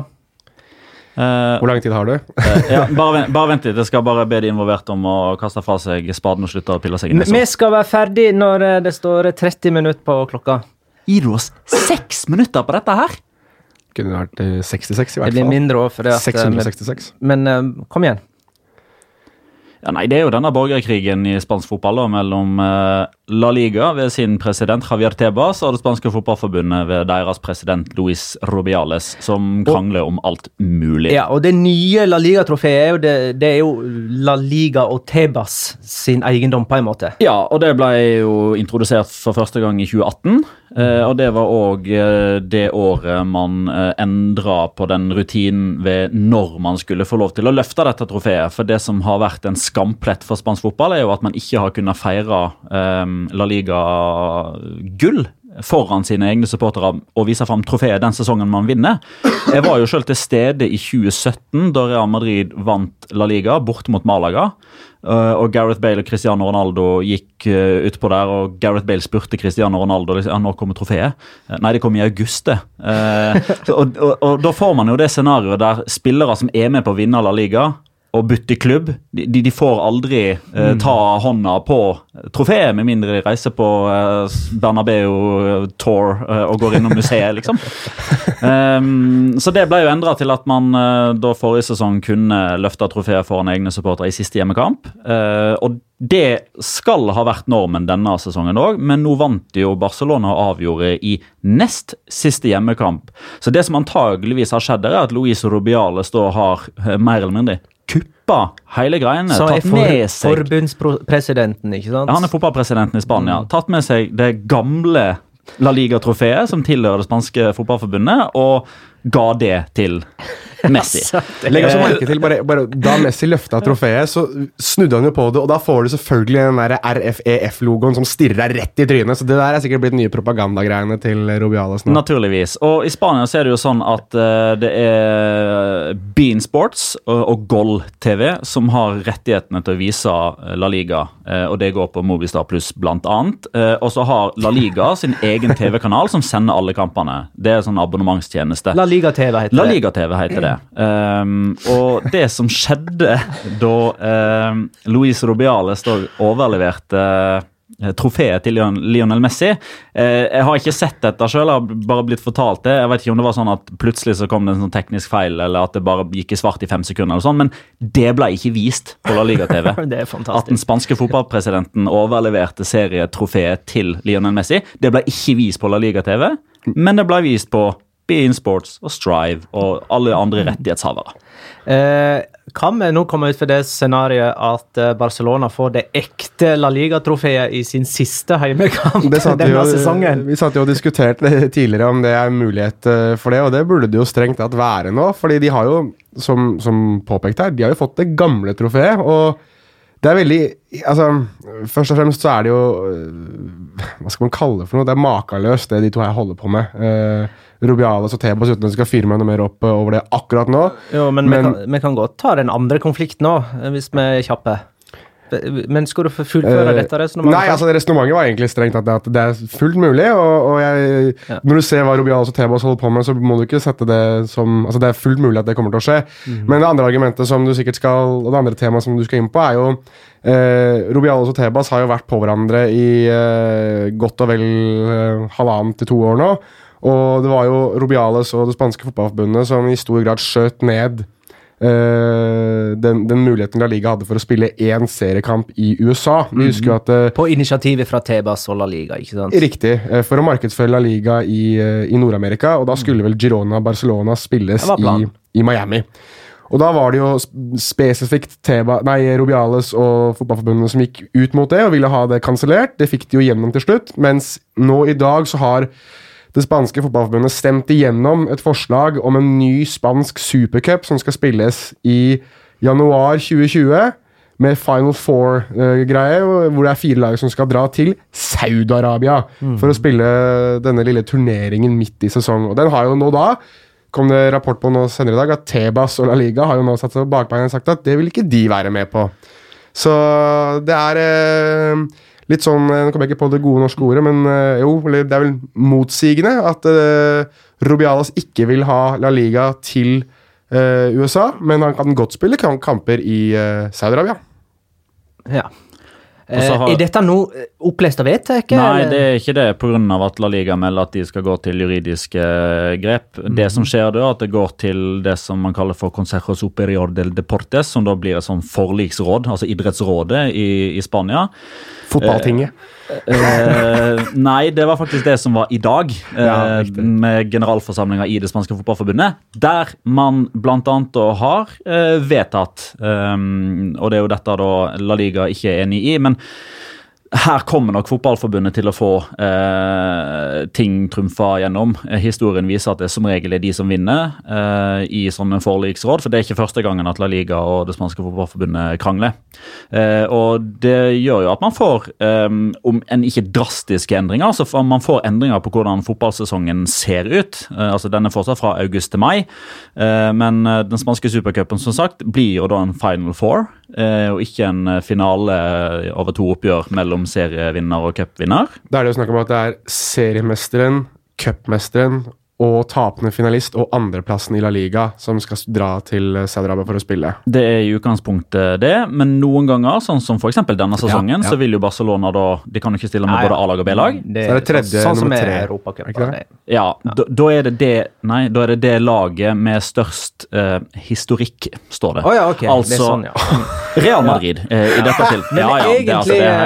Eh, Hvor lang tid har du? eh, ja, bare, vent, bare vent litt. Jeg skal bare be de involverte om å kaste fra seg spaden og slutte å pille seg inn Vi skal være ferdig når eh, det står 30 minutter på klokka. Gir du oss seks minutter på dette her? Kunne vært eh, 66 i hvert fall. Det blir mindre òg, for det at eh, 666. Men men kom igjen. Ja, nei, Det er jo denne borgerkrigen i spansk fotball da, mellom eh, La Liga ved sin president Javier Tebas og det spanske fotballforbundet ved deres president Luis Robiales, som krangler om alt mulig. Ja, og det nye La Liga-trofeet er jo det, det er jo La Liga og Tebas sin eiendom, på en måte. Ja, og det ble jo introdusert for første gang i 2018. Eh, og det var òg eh, det året man eh, endra på den rutinen ved når man skulle få lov til å løfte dette trofeet. For det som har vært en skamplett for spansk fotball, er jo at man ikke har kunnet feire La Liga-gull foran sine egne supportere og vise fram trofeet den sesongen man vinner. Jeg var jo selv til stede i 2017, da Real Madrid vant La Liga bort mot Malaga. Uh, og Gareth Bale og Cristiano Ronaldo gikk uh, utpå der, og Gareth Bale spurte Cristiano Ronaldo liksom, ja, når kommer trofeet. Uh, nei, det kommer i august, det. Og, og, og da får man jo det scenarioet der spillere som er med på å vinne La Liga, og bytte klubb, de, de, får aldri uh, ta hånda på trofeet, med mindre de reiser på uh, Bernabeu Tour uh, og går innom museet, liksom. Um, så det ble jo endra til at man uh, da forrige sesong kunne løfte trofeet foran egne supportere i siste hjemmekamp. Uh, og det skal ha vært normen denne sesongen òg, men nå vant jo Barcelona og avgjorde i nest siste hjemmekamp. Så det som antageligvis har skjedd, er at Luis Rubiales da har mer eller mindre kuppa hele greiene. Så er tatt for, med seg forbundspresidenten, ikke sant? ja, Han er fotballpresidenten i Spania. Mm. Tatt med seg det gamle La Liga-trofeet, som tilhører det spanske fotballforbundet, og ga det til Messi. Legg også merke til, bare, bare, Da Messi løfta trofeet, så snudde han jo på det, og da får du selvfølgelig den der RFEF-logoen som stirrer deg rett i trynet. Så det der er sikkert blitt nye propagandagreiene til Rubiales nå. Naturligvis. Og i Spania så er det jo sånn at uh, det er Bean Sports og, og Goll TV som har rettighetene til å vise eh, La Liga, uh, og det går på Movistar Pluss blant annet. Eh, og så har La Liga sin egen TV-kanal som sender alle kampene. Det er sånn abonnementstjeneste. La Liga TV heter La. Liga TV heter det. Um, og det som skjedde da um, Luis Robiales da overleverte uh, trofeet til Lionel Messi eh, Jeg har ikke sett dette sjøl, har bare blitt fortalt det. Jeg vet ikke om det var sånn at plutselig så kom det en sånn teknisk feil, eller at det bare gikk i svart i fem sekunder, eller sånn, men det ble ikke vist på La Liga TV. Det er At den spanske fotballpresidenten overleverte serietrofeet til Lionel Messi. Det ble ikke vist på La Liga TV, men det ble vist på Bein Sports og Strive og alle andre rettighetshavere. Eh, kan vi nå komme ut for det scenarioet at eh, Barcelona får det ekte La Liga-trofeet i sin siste heimekamp denne jo, sesongen? vi satt jo og diskuterte tidligere om det er mulighet eh, for det, og det burde det jo strengt tatt være nå. fordi de har jo, som, som påpekt her, de har jo fått det gamle trofeet. og det er veldig altså, Først og fremst så er det jo øh, Hva skal man kalle det for noe? Det er makeløst, det de to her holder på med. Uh, Rubiales og Tebas uten at vi skal fyre meg noe mer opp øh, over det akkurat nå. Jo, men, Men- vi, kan, vi kan godt ta den andre konflikten nå, eh, hvis vi er kjappe. Men skal du fullføre Eh, dette resonnementet? Nei, altså Resonnementet var egentlig strengt at det, at det er fullt mulig. Og, og jeg, Ja. Når du ser hva Rubiales og Tebas holder på med, så må du ikke sette det som Altså Det er fullt mulig at det kommer til å skje. Mm. Men det andre argumentet som du sikkert skal Og det andre temaet som du skal inn på, er jo eh, Rubiales og Tebas har jo vært på hverandre i eh, godt og vel eh, halvannen til to år nå. Og det var jo Robiales og det spanske fotballforbundet som i stor grad skjøt ned Uh, den, den muligheten La Liga hadde for å spille én seriekamp i USA. Vi husker jo at uh, På initiativet fra Tebas og La Liga, ikke sant? Riktig. Uh, For å markedsføre La Liga i, i Nord-Amerika. Og da skulle vel Girona Barcelona spilles i, i Miami. Og da var det jo spesifikt Teba, nei, Rubiales og Fotballforbundet som gikk ut mot det og ville ha det kansellert. Det fikk de jo gjennom til slutt. Mens nå i dag så har det spanske fotballforbundet stemte igjennom et forslag om en ny spansk supercup som skal spilles i januar 2020 med Final Four-greie, hvor det er fire lag som skal dra til Saudi-Arabia for å spille denne lille turneringen midt i sesong. Og den har jo nå da, kom det rapport på nå senere i dag, at Tebas og La Liga har jo nå satt seg på bakbeina og sagt at det vil ikke de være med på. Så det er eh, litt sånn eh, Nå kommer jeg ikke på det gode norske ordet, men eh, jo, det er vel motsigende at uh, Rubiales ikke vil ha La Liga til uh, USA, men han kan godt spille kamper i uh, Saudi-Arabia. Ja. Og så har- er dette nå eh, opplest av vedtaket? Nei, eller? det er ikke det pga. at La Liga melder at de skal gå til juridiske grep. Det som skjer da, er at det går til det som man kaller for Consejo Superior del Deportes, som da blir et sånn forliksråd, altså idrettsrådet i, i Spania. Fotballtinget. Eh, nei, det var faktisk det som var i dag, eh, Ja, med generalforsamlinga i det spanske fotballforbundet. Der man bl.a. har eh, vedtatt, eh, og det er jo dette da La Liga ikke er enig i, men her kommer nok fotballforbundet til å få eh, ting trumfa gjennom. Historien viser at det som regel er de som vinner eh, i sånne forliksråd. For det er ikke første gangen at La Liga og det spanske fotballforbundet krangler. Eh, og det gjør jo at man får, eh, om enn ikke drastiske endringer, så får man får endringer på hvordan fotballsesongen ser ut. Eh, altså Den er fortsatt fra august til mai, eh, men den spanske supercupen som sagt blir jo da en final four, og ikke en finale over to oppgjør mellom serievinner og cupvinner. Da er det jo snakk om at det er seriemesteren, cupmesteren og tapende finalist og andreplassen i La Liga som skal dra til eh, Saudi-Arabia for å spille. Det er i utgangspunktet det, men noen ganger, sånn som f.eks. denne sesongen, Ja, ja. så vil jo Barcelona da De kan jo ikke stille med Nei, både A-lag og B-lag. Så er det tredje, sånn som nummer er tre. Europacupen. Ja, Da, da er det det Nei, da er det det laget med størst eh, historikk, står det. Oh, ja, ok. det er Altså sånn, ja. Real Madrid eh, i dette tilfellet. Men Ja, Egentlig, det, altså, det er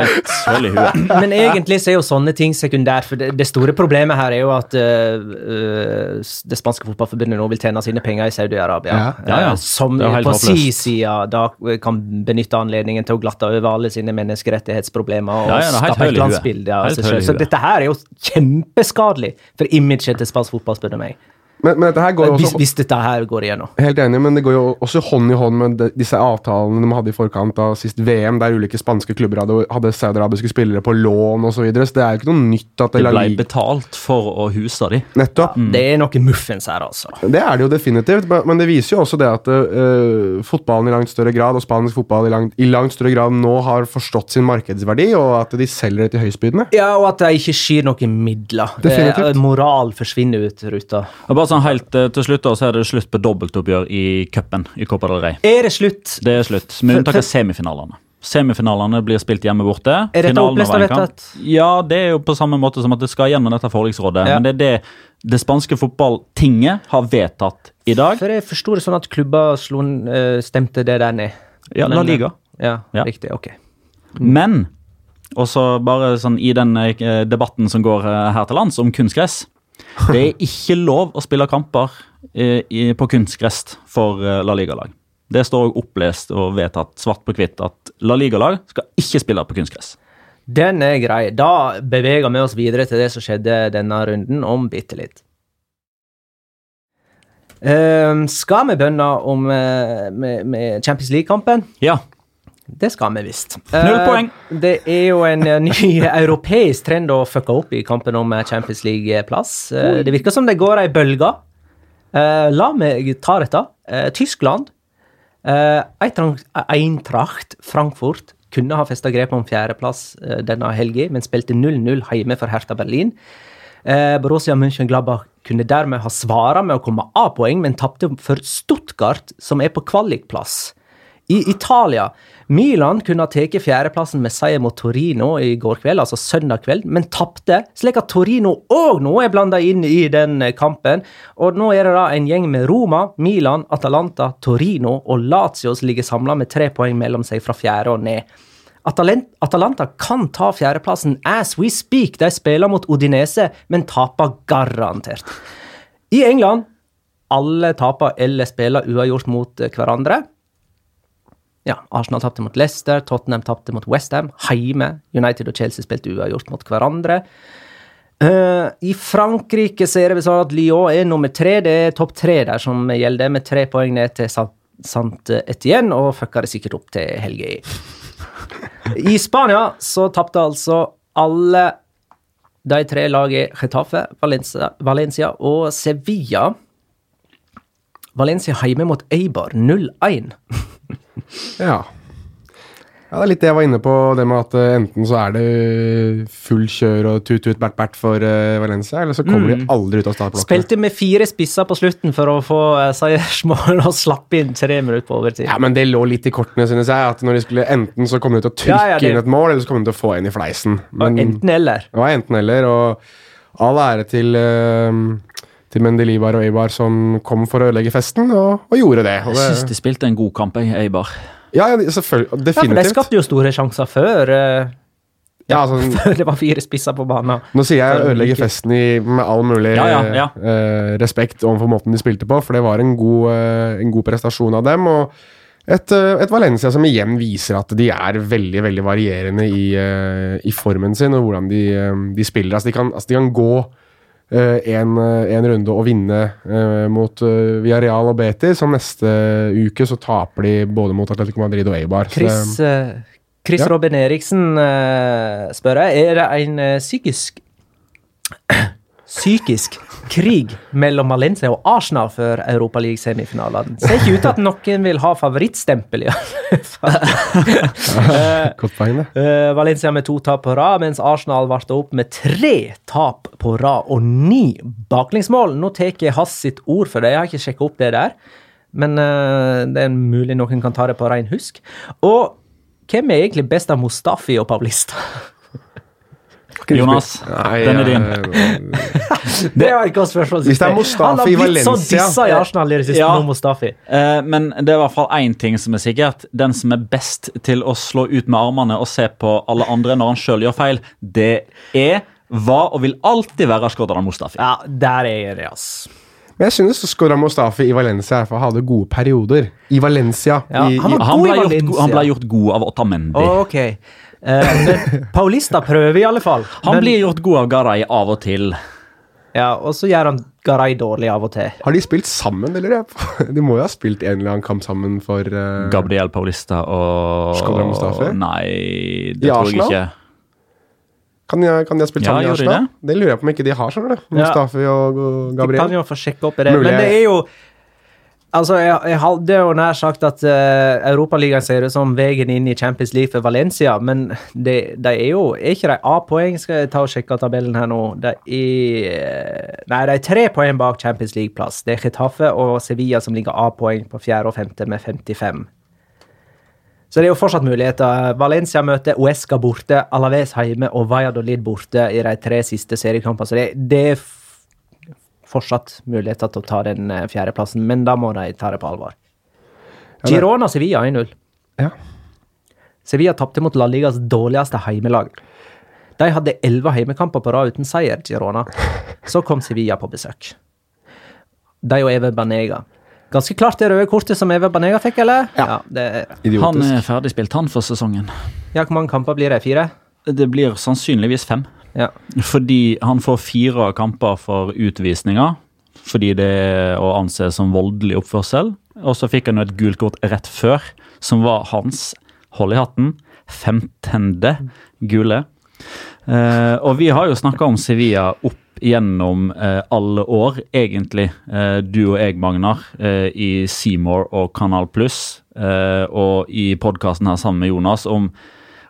helt i huet. Men egentlig så er jo sånne ting sekundært, for det, det store problemet her er jo at eh, det spanske fotballforbundet nå vil tjene sine penger i Saudi-Arabia. Ja. Ja, ja. Eh, Som på si side da kan benytte anledningen til å glatte over alle sine menneskerettighetsproblemer og skape et glansbilde av seg sjøl. Så dette her er jo kjempeskadelig for imaget til spansk fotball, spør du meg. Men, men dette her går jo Hvis, også hvis dette her går igjennom. Helt enig, men det går jo også hånd i hånd med de, disse avtalene de hadde i forkant av sist VM, der ulike spanske klubber hadde, hadde saudiarabiske spillere på lån osv. Så, videre, så det er jo ikke noe nytt at Det ble Liga betalt for å huse de. Nettopp. Det er noe muffens her, altså. Det er det jo definitivt, men- men det viser jo også det at uh, fotballen i langt større grad, og spansk fotball i langt, i langt større grad nå har forstått sin markedsverdi, og at de selger det til høystbydende. Ja, og at det ikke skyr noen midler. Definitivt. Eh, moral forsvinner ut ruta. Og bare sånn helt eh, til slutt da, så er det slutt på dobbeltoppgjør i cupen i Copa del Rey. Er det slutt? Det er slutt, med unntak av semifinalene. Semifinalene blir spilt hjemme borte. Er dette Finalen opplest av vedtatt? Ja, det er jo på samme måte som at det skal gjennom dette forliksrådet. Ja. Men det er det det spanske fotballtinget har vedtatt i dag. For jeg forsto det sånn at klubber eh, stemte det der ned. Ja, La Liga. Ja, Ja. riktig. Ok. Men også bare sånn i den eh, debatten som går eh, her til lands om kunstgress Det er ikke lov å spille kamper eh, på kunstgress for eh, La Liga-lag. Det står også opplest og vedtatt svart på hvitt at La Liga-lag skal ikke spille på kunstgress. Den er grei. Da beveger vi oss videre til det som skjedde denne runden, om bitte litt. Ehm, skal vi bønne om eh, med, med Champions League-kampen? Ja, Det skal vi visst. Null Eh, poeng. Det er jo en eh, ny europeisk trend å fucke opp i kampen om eh, Champions League-plass. Det virker som det går ei bølge. La meg ta dette. Tyskland. Eintracht- Frankfurt kunne ha festa grep om fjerdeplass denne helga, men spilte 0-0 hjemme for Hertha Berlin. Borussia München-Gladbach kunne dermed ha svara med å komme av poeng, men tapte for Stuttgart, som er på kvalikplass. I Italia Milan kunne ha tatt fjerdeplassen med seier mot Torino i går kveld, altså søndag kveld, men tapte, slik at Torino òg nå er blanda inn i den eh, kampen. Og nå er det da en gjeng med Roma, Milan, Atalanta, Torino og Lazio som ligger samla med tre poeng mellom seg fra fjerde og ned. Atalent, Atalanta kan ta fjerdeplassen as we speak. De spiller mot Odinese, men taper garantert. I England alle taper eller spiller uavgjort mot eh, hverandre. Ja, Arsenal tapte mot Leicester, Tottenham tapte mot Westham. Heime. United og Chelsea spilte uavgjort mot hverandre. Uh, I Frankrike ser vi sånn at Lyon er nummer tre. Det er topp tre der som gjelder, med tre poeng ned til Sant, Etienne, og fucka det sikkert opp til helga. I Spania så tapte altså alle de tre lagene Getafe, Valencia, Valencia og Sevilla. Valencia hjemme mot Eibar 0-1. Ja. ja. Det er litt det jeg var inne på, det med at eh, enten så er det full kjør og tut-tut, bert-bert for eh, Valencia, eller så kommer de aldri ut av startblokka. Spilte med fire spisser på slutten for å få uh, seiersmål og slapp inn tre minutter på overtid. Ja, men det lå litt i kortene, synes jeg. At når de skulle Enten så kommer de til å trykke Ja, ja, det- inn et mål, eller så kommer de til å få en i fleisen. Men Enten eller. Ja, enten eller, og all ære til uh, til Mendelibar og Eibar som kom for å ødelegge festen, og, og gjorde det. Og Jeg syns de spilte en god kamp, jeg, Eibar. ja, ja, selvfølgelig. Ja, for de Definitivt. skapte jo store sjanser før, uh, Ja, altså, før det var fire spisser på banen. Nå sier jeg ødelegge festen i, med all mulig Ja, ja, ja. eh, respekt overfor måten de spilte på, for det var en god, eh, en god prestasjon av dem. Og et, eh, et Valencia som igjen viser at de er veldig veldig varierende i, eh, i formen sin og hvordan de, eh, de spiller. Altså, de, kan, altså, de kan gå eh, en, eh, en runde og vinne uh, mot uh, Villarreal og Betis, Og neste uke så taper de både mot Atletico Madrid og Eibar. Chris, eh, Chris Ja. Robin Eriksen uh, spør jeg, er det en eh, psykisk Psykisk krig mellom Valencia og Arsenal før Europaliga-semifinalene. Ser ikke ut til at noen vil ha favorittstempel, i alle fall. Eh, Godt poeng, det. Eh, Valencia med to tap på rad, mens Arsenal varte opp med tre tap på rad og ni baklengsmål. Nå tar jeg Hass sitt ord for det, jeg har ikke sjekka opp det der. Men uh, det er mulig noen kan ta det på rein husk. Og hvem er egentlig best av Mustafi og Paulista? Jonas, Nei, den er din. Det var ikke spørsmål. Hvis det er Mustafi Han har blitt Valencia- så dissa i Arsenal i det siste Ja. nå, Mustafi. Eh, men det er i hvert fall én ting som er sikkert. Den som er best til å slå ut med armene og se på alle andre når han sjøl gjør feil, det er, var og vil alltid være Shkodan Mustafi. Ja, der er jeg, ass. Men jeg synes Skora Mustafi i Valencia For hadde gode perioder. I Valencia. Ja, i, han i, Han ble i ble, gjort, han ble gjort god av Otamendi. Ok. Eh, men Paulista prøver i alle fall. Han Men- blir gjort god av Garay av og til. Ja, og så gjør han Garay dårlig av og til. Har de spilt sammen, eller? De må jo ha spilt en eller annen kamp sammen for uh... Gabriel Paulista og Shkodran Mustafi? Nei, det I tror jeg Arsenal? ikke. Kan de, kan de ha spilt Ja, sammen i Arsenal? Det lurer jeg på om ikke de har, skjønner du. Ja. Mustafi og Gabriel. De kan jo få sjekke opp i det. Mulig Men det er jo Altså, jeg, jeg hadde jo nær sagt at uh, Europaligaen ser ut som veien inn i Champions League for Valencia, men de, de er jo Er ikke de A-poeng? Skal jeg ta og sjekke tabellen her nå? De er Nei, de er tre poeng bak Champions League-plass. Det er Getafe og Sevilla som ligger A-poeng på fjerde og femte med 55. Så det er jo fortsatt muligheter. Valencia møter Uesca borte, Alaves hjemme og Valladolid borte i de tre siste seriekampene. Så det, det er fortsatt muligheter til å ta den eh, fjerdeplassen, men da må de ta det på alvor. Girona Sevilla 1-0. Ja. Sevilla tapte mot La Ligas dårligste heimelag. De hadde elleve heimekamper på rad uten seier, Girona. Så kom Sevilla på besøk. De og Eve Banega. Ganske klart det røde kortet som Eve Banega fikk, eller? Ja. det, Han Idiotisk. er ferdigspilt, han, for sesongen. ja, hvor mange kamper blir det? Fire? Det blir sannsynligvis fem. Ja. Fordi han får fire kamper for utvisninger. Fordi det er å anse som voldelig oppførsel. Og så fikk han et gult kort rett før, som var hans, hold i hatten, femtende gule. Eh, og vi har jo snakka om Sevilla opp gjennom eh, alle år, egentlig. Eh, du og jeg, Magnar, eh, i Seymour og Kanal Pluss, eh, og i podkasten her sammen med Jonas, om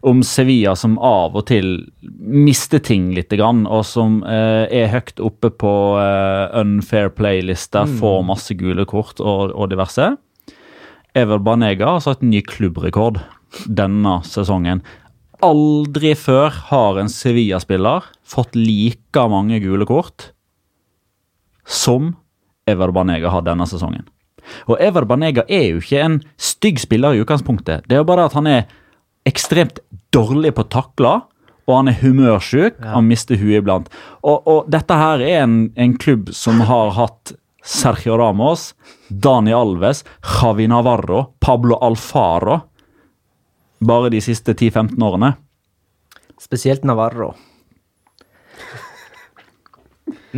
om Sevilla som av og til mister ting litt, og som eh, er høyt oppe på eh, unfair play-lista, får masse gule kort og, og diverse. Ever Banega har satt ny klubbrekord denne sesongen. Aldri før har en Sevilla-spiller fått like mange gule kort som Ever Banega har denne sesongen. Og Ever Banega er jo ikke en stygg spiller i utgangspunktet. Det er jo bare at han er ekstremt dårlig på å takle, og han er humørsjuk. Han mister huet iblant. Og, og dette her er en, en klubb som har hatt Sergio Ramos, Dani Alves, Javi Navarro, Pablo Alfaro bare de siste 10-15 årene. Spesielt Navarro.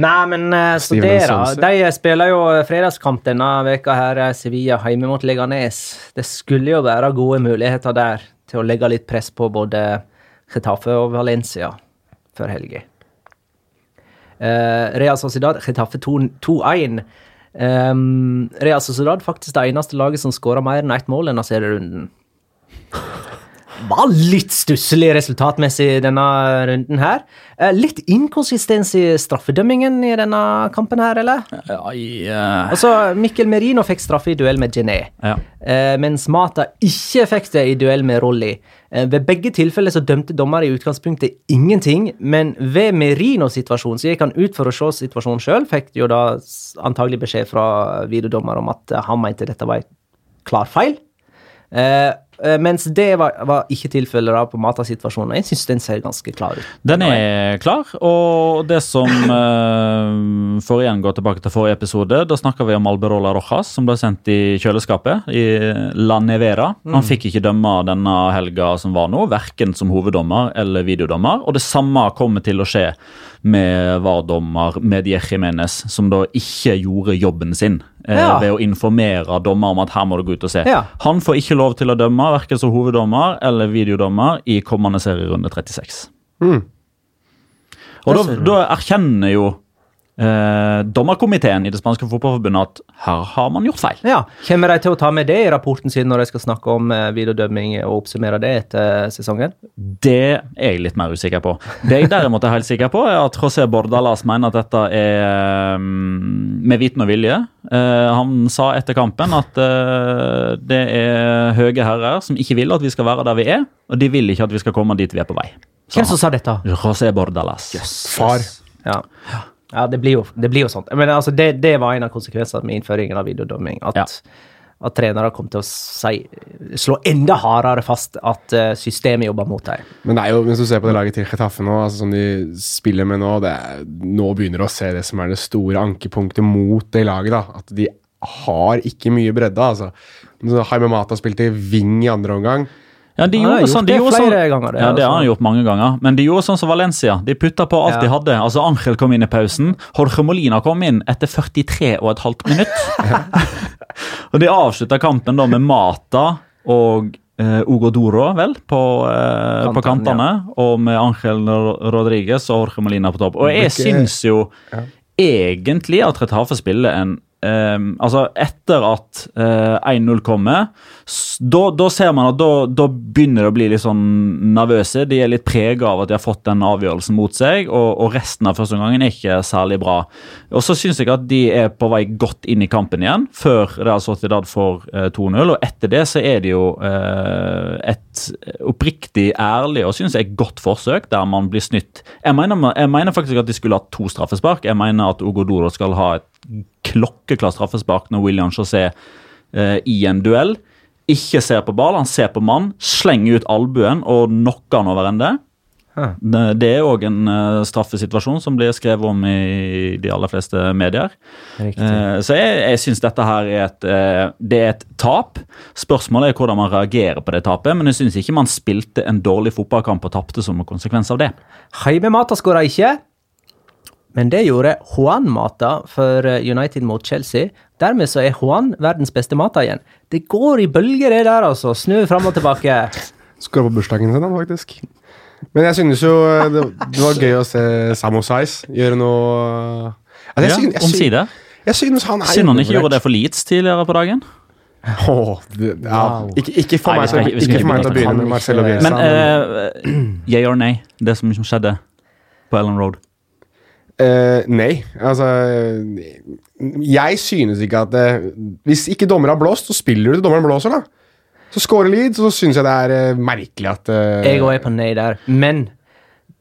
Nei, men eh, så det, da. De spiller jo fredagskamp denne veka her, eh, Sevilla hjemme mot Leganes. Det skulle jo være gode muligheter der til å legge litt press på både Getafe og Valencia før helga. Uh, Real Sociedad, Getafe 2-1. Um, Real Sociedad faktisk det eneste laget som skåra mer enn ett mål denne serierunden. Var litt stusslig resultatmessig denne runden her. Eh, litt inkonsistens i straffedømmingen i denne kampen her, eller? Ja, i, uh... Altså, Mikkel Merino fikk straffe i duell med Gené, ja. eh, mens Mata ikke fikk det i duell med Rolly. Ved begge tilfeller så dømte dommer i utgangspunktet ingenting, men ved Merinos situasjon så gikk han ut for å se situasjonen sjøl, fikk jo da antagelig beskjed fra videodommer om at han mente dette var en klar feil. Eh, mens det var, var ikke tilfellet da på Mata-situasjonen. Jeg syns den ser ganske klar ut. Den er klar, og det som eh, får igjen gå tilbake til forrige episode, da snakka vi om Alberola Rojas, som ble sendt i kjøleskapet i La Nevera. Han fikk ikke dømme denne helga som var nå, verken som hoveddommer eller videodommer. Og det samme kommer til å skje med VAR-dommer Medie Jimenez, som da ikke gjorde jobben sin eh, Ja. ved å informere dommer om at her må du gå ut og se. Ja. Han får ikke lov til å dømme, verken som hoveddommer eller videodommer, i kommende serierunde 36. Mm. Og da, da erkjenner jo eh, dommerkomiteen i det spanske fotballforbundet at her har man gjort feil. Ja, Kommer de til å ta med det i rapporten sin når de skal snakke om eh, videodømming og oppsummere det etter sesongen? Det er jeg litt mer usikker på. Det jeg derimot er helt sikker på, er at José Bordalas mener at dette er mm, med viten og vilje. Eh, han sa etter kampen at eh, det er høye herrer som ikke vil at vi skal være der vi er, og de vil ikke at vi skal komme dit vi er på vei. Hvem som sa dette? José Bordalas. Far. Ja. Ja, det blir jo, det blir jo sånt. Men altså, det, det var en av konsekvensene med innføringen av videodømming. At, Ja. at trenere kom til å si, slå enda hardere fast at eh, systemet jobber mot dem. Men det er jo, hvis du ser på det laget til Getafe nå, altså som de spiller med nå det er, Nå begynner du å se det som er det store ankepunktet mot det laget. da, At de har ikke mye bredde. altså. Haime Mata spilte wing i andre omgang. Ja, de Han gjorde gjort sånn, de det gjorde flere sånn, ganger, det, Ja, det har han altså. gjort mange ganger. Men de gjorde sånn som Valencia. De putta på alt Ja. de hadde. Altså, Angel kom inn i pausen. Jorge Molina kom inn etter 43 og et halvt minutt. og de avslutta kampen da med Mata og eh, Ogodoro, vel, på, eh, på Kantene, Ja. Og med Angel Rodriguez og Jorge Molina på topp. Og jeg syns jo egentlig at Retafe spiller en ehm, altså Etter at eh, 1-0 kommer, da, ser man at da, begynner det å bli litt sånn nervøse. De er litt prega av at de har fått den avgjørelsen mot seg, og, og resten av første omgangen er ikke særlig bra. Og så syns jeg at de er på vei godt inn i kampen igjen, før Real Sociedad får eh, 2-0. Og etter det så er det jo eh, et oppriktig ærlig og synes jeg godt forsøk, der man blir snytt. Jeg mener, jeg mener faktisk at de skulle hatt to straffespark. Jeg mener at Ogodoro skal ha et klokkeklart straffespark når William José eh, i en duell ikke ser på ball, han ser på mann, slenger ut albuen og knocker han over ende. Huh. Det, er òg en uh, straffesituasjon som blir skrevet om i de aller fleste medier. Eh, så jeg, jeg syns dette her er et, uh, det er et tap. Spørsmålet er hvordan man reagerer på det tapet, men jeg syns ikke man spilte en dårlig fotballkamp og tapte som en konsekvens av det. Heime Mata skåra ikke, men det gjorde Juan Mata for eh, United mot Chelsea. Dermed så er Juan verdens beste Mata igjen. Det går i bølger, det der, altså. Snu fram og tilbake. Skåra på bursdagen sin, han, faktisk. Men jeg synes jo eh, det, det var gøy å se Samo Size gjøre noe altså, jeg, Ja, synes, Omsider. jeg synes han er Synd han ikke gjorde det for Leeds tidligere på dagen. Oh, det, ja. Wow. ikke, ikke for meg Nei, ikke- ikke for meg til å begynne med. Marcelo Men, Bielsa. Men uh, yeah or nay, det som skjedde på Ellen Road. Eh, nei, altså Jeg synes ikke at det, Hvis ikke dommer har blåst, så spiller du til dommeren blåser, da. Så scorer Leeds, så syns jeg det er uh, merkelig at uh, Jeg òg er på nei der. Men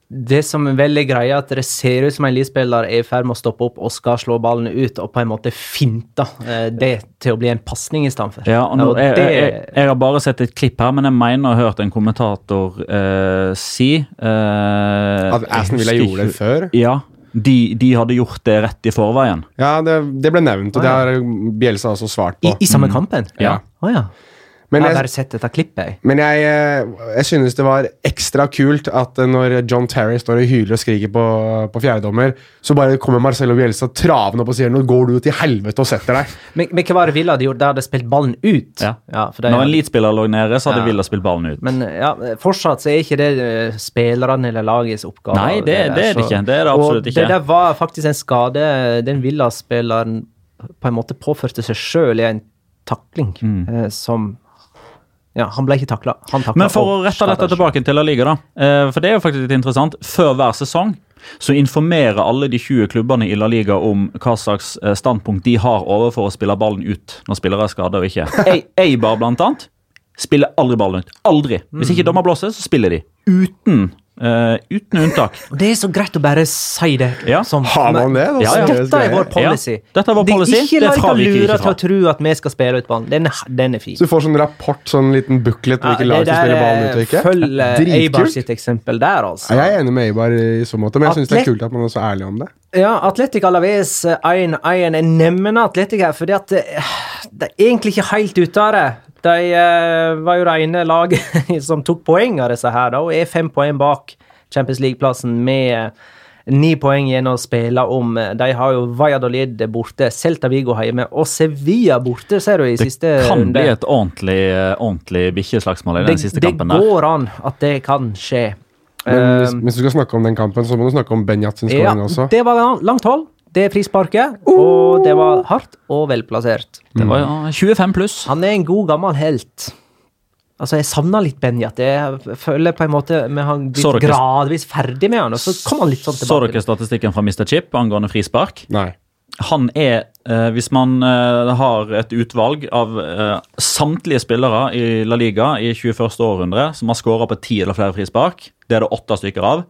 det som er veldig greia, at det ser ut som en Leeds-spiller er i ferd med å stoppe opp og skal slå ballen ut, og på en måte finte eh, det til å bli en pasning istedenfor. Ja, nå, jeg, det- jeg, jeg, jeg har bare sett et klipp her, men jeg mener å ha hørt en kommentator uh, si uh, At Aston Villa ha gjort gjorde det før? Ja, de, de hadde gjort det rett i forveien. Ja, det, det ble nevnt, og det Ah, har Bielsa også svart på. I, I samme kampen? Ja. Å ja. Men jeg har bare sett dette klippet, jeg. men jeg, eh, jeg synes det var ekstra kult at eh, når John Terry står og hyler og skriker på, på fjerdedommer, så bare kommer Marcelo Bielsa travende opp og sier 'nå går du til helvete og setter deg'. Men, men hva var det Villa hadde gjort? De hadde spilt ballen ut. Ja. for det, Når en Leeds-spiller lå nede, så hadde Ja. Villa spilt ballen ut. Men ja, fortsatt så er ikke det eh, spillerne eller lagets oppgave. Nei, det- der, det er det ikke. Det er det absolutt og ikke. Det der var faktisk en skade den Villa-spilleren på en måte påførte seg sjøl i en takling eh, som Ja, han ble ikke takla. Mm. Men for å rette dette tilbake til La Liga, da. eh, For det er jo faktisk litt interessant. Før hver sesong så informerer alle de 20 klubbene i La Liga om hva slags eh, standpunkt de har overfor å spille ballen ut når spillere er skadet og ikke. Eibar, blant annet, spiller aldri ballen ut. Aldri. Hvis ikke dommer blåser, så spiller de. Uten, eh, uten unntak. Det er så greit å bare si det. Ja. som- Har man det? Ja, ja. Dette er vår policy. Ja, dette er vår policy. Det er ikke Det la dere lure til å tro at vi skal spille ut ballen. Den, den er fin. Så du får sånn rapport, sånn liten booklet på hvilke lag som spiller ballen ut og ikke? Følg eh, Eibar sitt eksempel der, altså. Ja, Jeg er enig med Eibar i så måte, men jeg syns det er kult at man er så ærlig om det. Ja, Atletic Alaves 1-1. Jeg nevner Atletic her fordi at eh, de er egentlig ikke helt ute av det. De uh, var jo det ene laget som tok poeng av disse her, da, og er fem poeng bak Champions League-plassen med eh, ni poeng igjen å spille om. De har jo Valladolid borte, Celta Vigo hjemme og Sevilla borte, ser du, i Det siste kan bli et ordentlig, eh, ordentlig bikkjeslagsmål i den det, siste det kampen der. Det går an at det kan skje. Men hvis, Um, hvis du skal snakke om den kampen, så må du snakke om Benjat sin Ja, skåring også. det var langt hold. Det er frisparket, og det var hardt og velplassert. Det var ja, 25 pluss. Han er en god, gammel helt. Altså, Jeg savner litt Benjat. Jeg føler på en måte vi har blitt gradvis ferdig med han, og så kom han litt sånn tilbake. Så dere statistikken fra Mr. Chip angående frispark? Nei. Han er, eh, hvis man eh, har et utvalg av eh, samtlige spillere i La Liga i 21. århundre som har skåra på ti eller flere frispark, det er det åtte stykker av.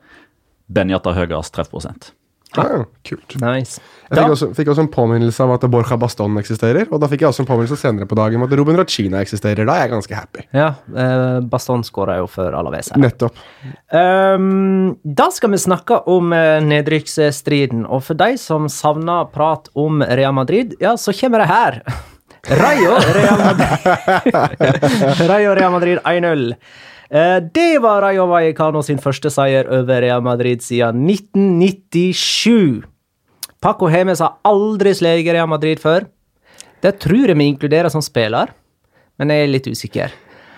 Benjata høyest treffprosent. Ja, ja, kult. Nice. Jeg fikk, også, fikk også en påminnelse av at Borja Baston eksisterer, og da fikk jeg også en påminnelse senere på dagen om at Ruben Rachina eksisterer. Da er jeg ganske happy. Ja, eh, Baston skåra jo for Alaves her. Nettopp. Um, da skal vi snakke om uh, nedrykksstriden, og for de som savner prat om Real Madrid, ja, så kommer det her. Rayo Real Madrid Rayo Real Madrid 1-0. Eh, det var Rayo Vallecano sin første seier over Real Madrid siden 1997. Paco Hemes har aldri sleget Real Madrid før. Det tror jeg vi inkluderer som spiller, men jeg er litt usikker.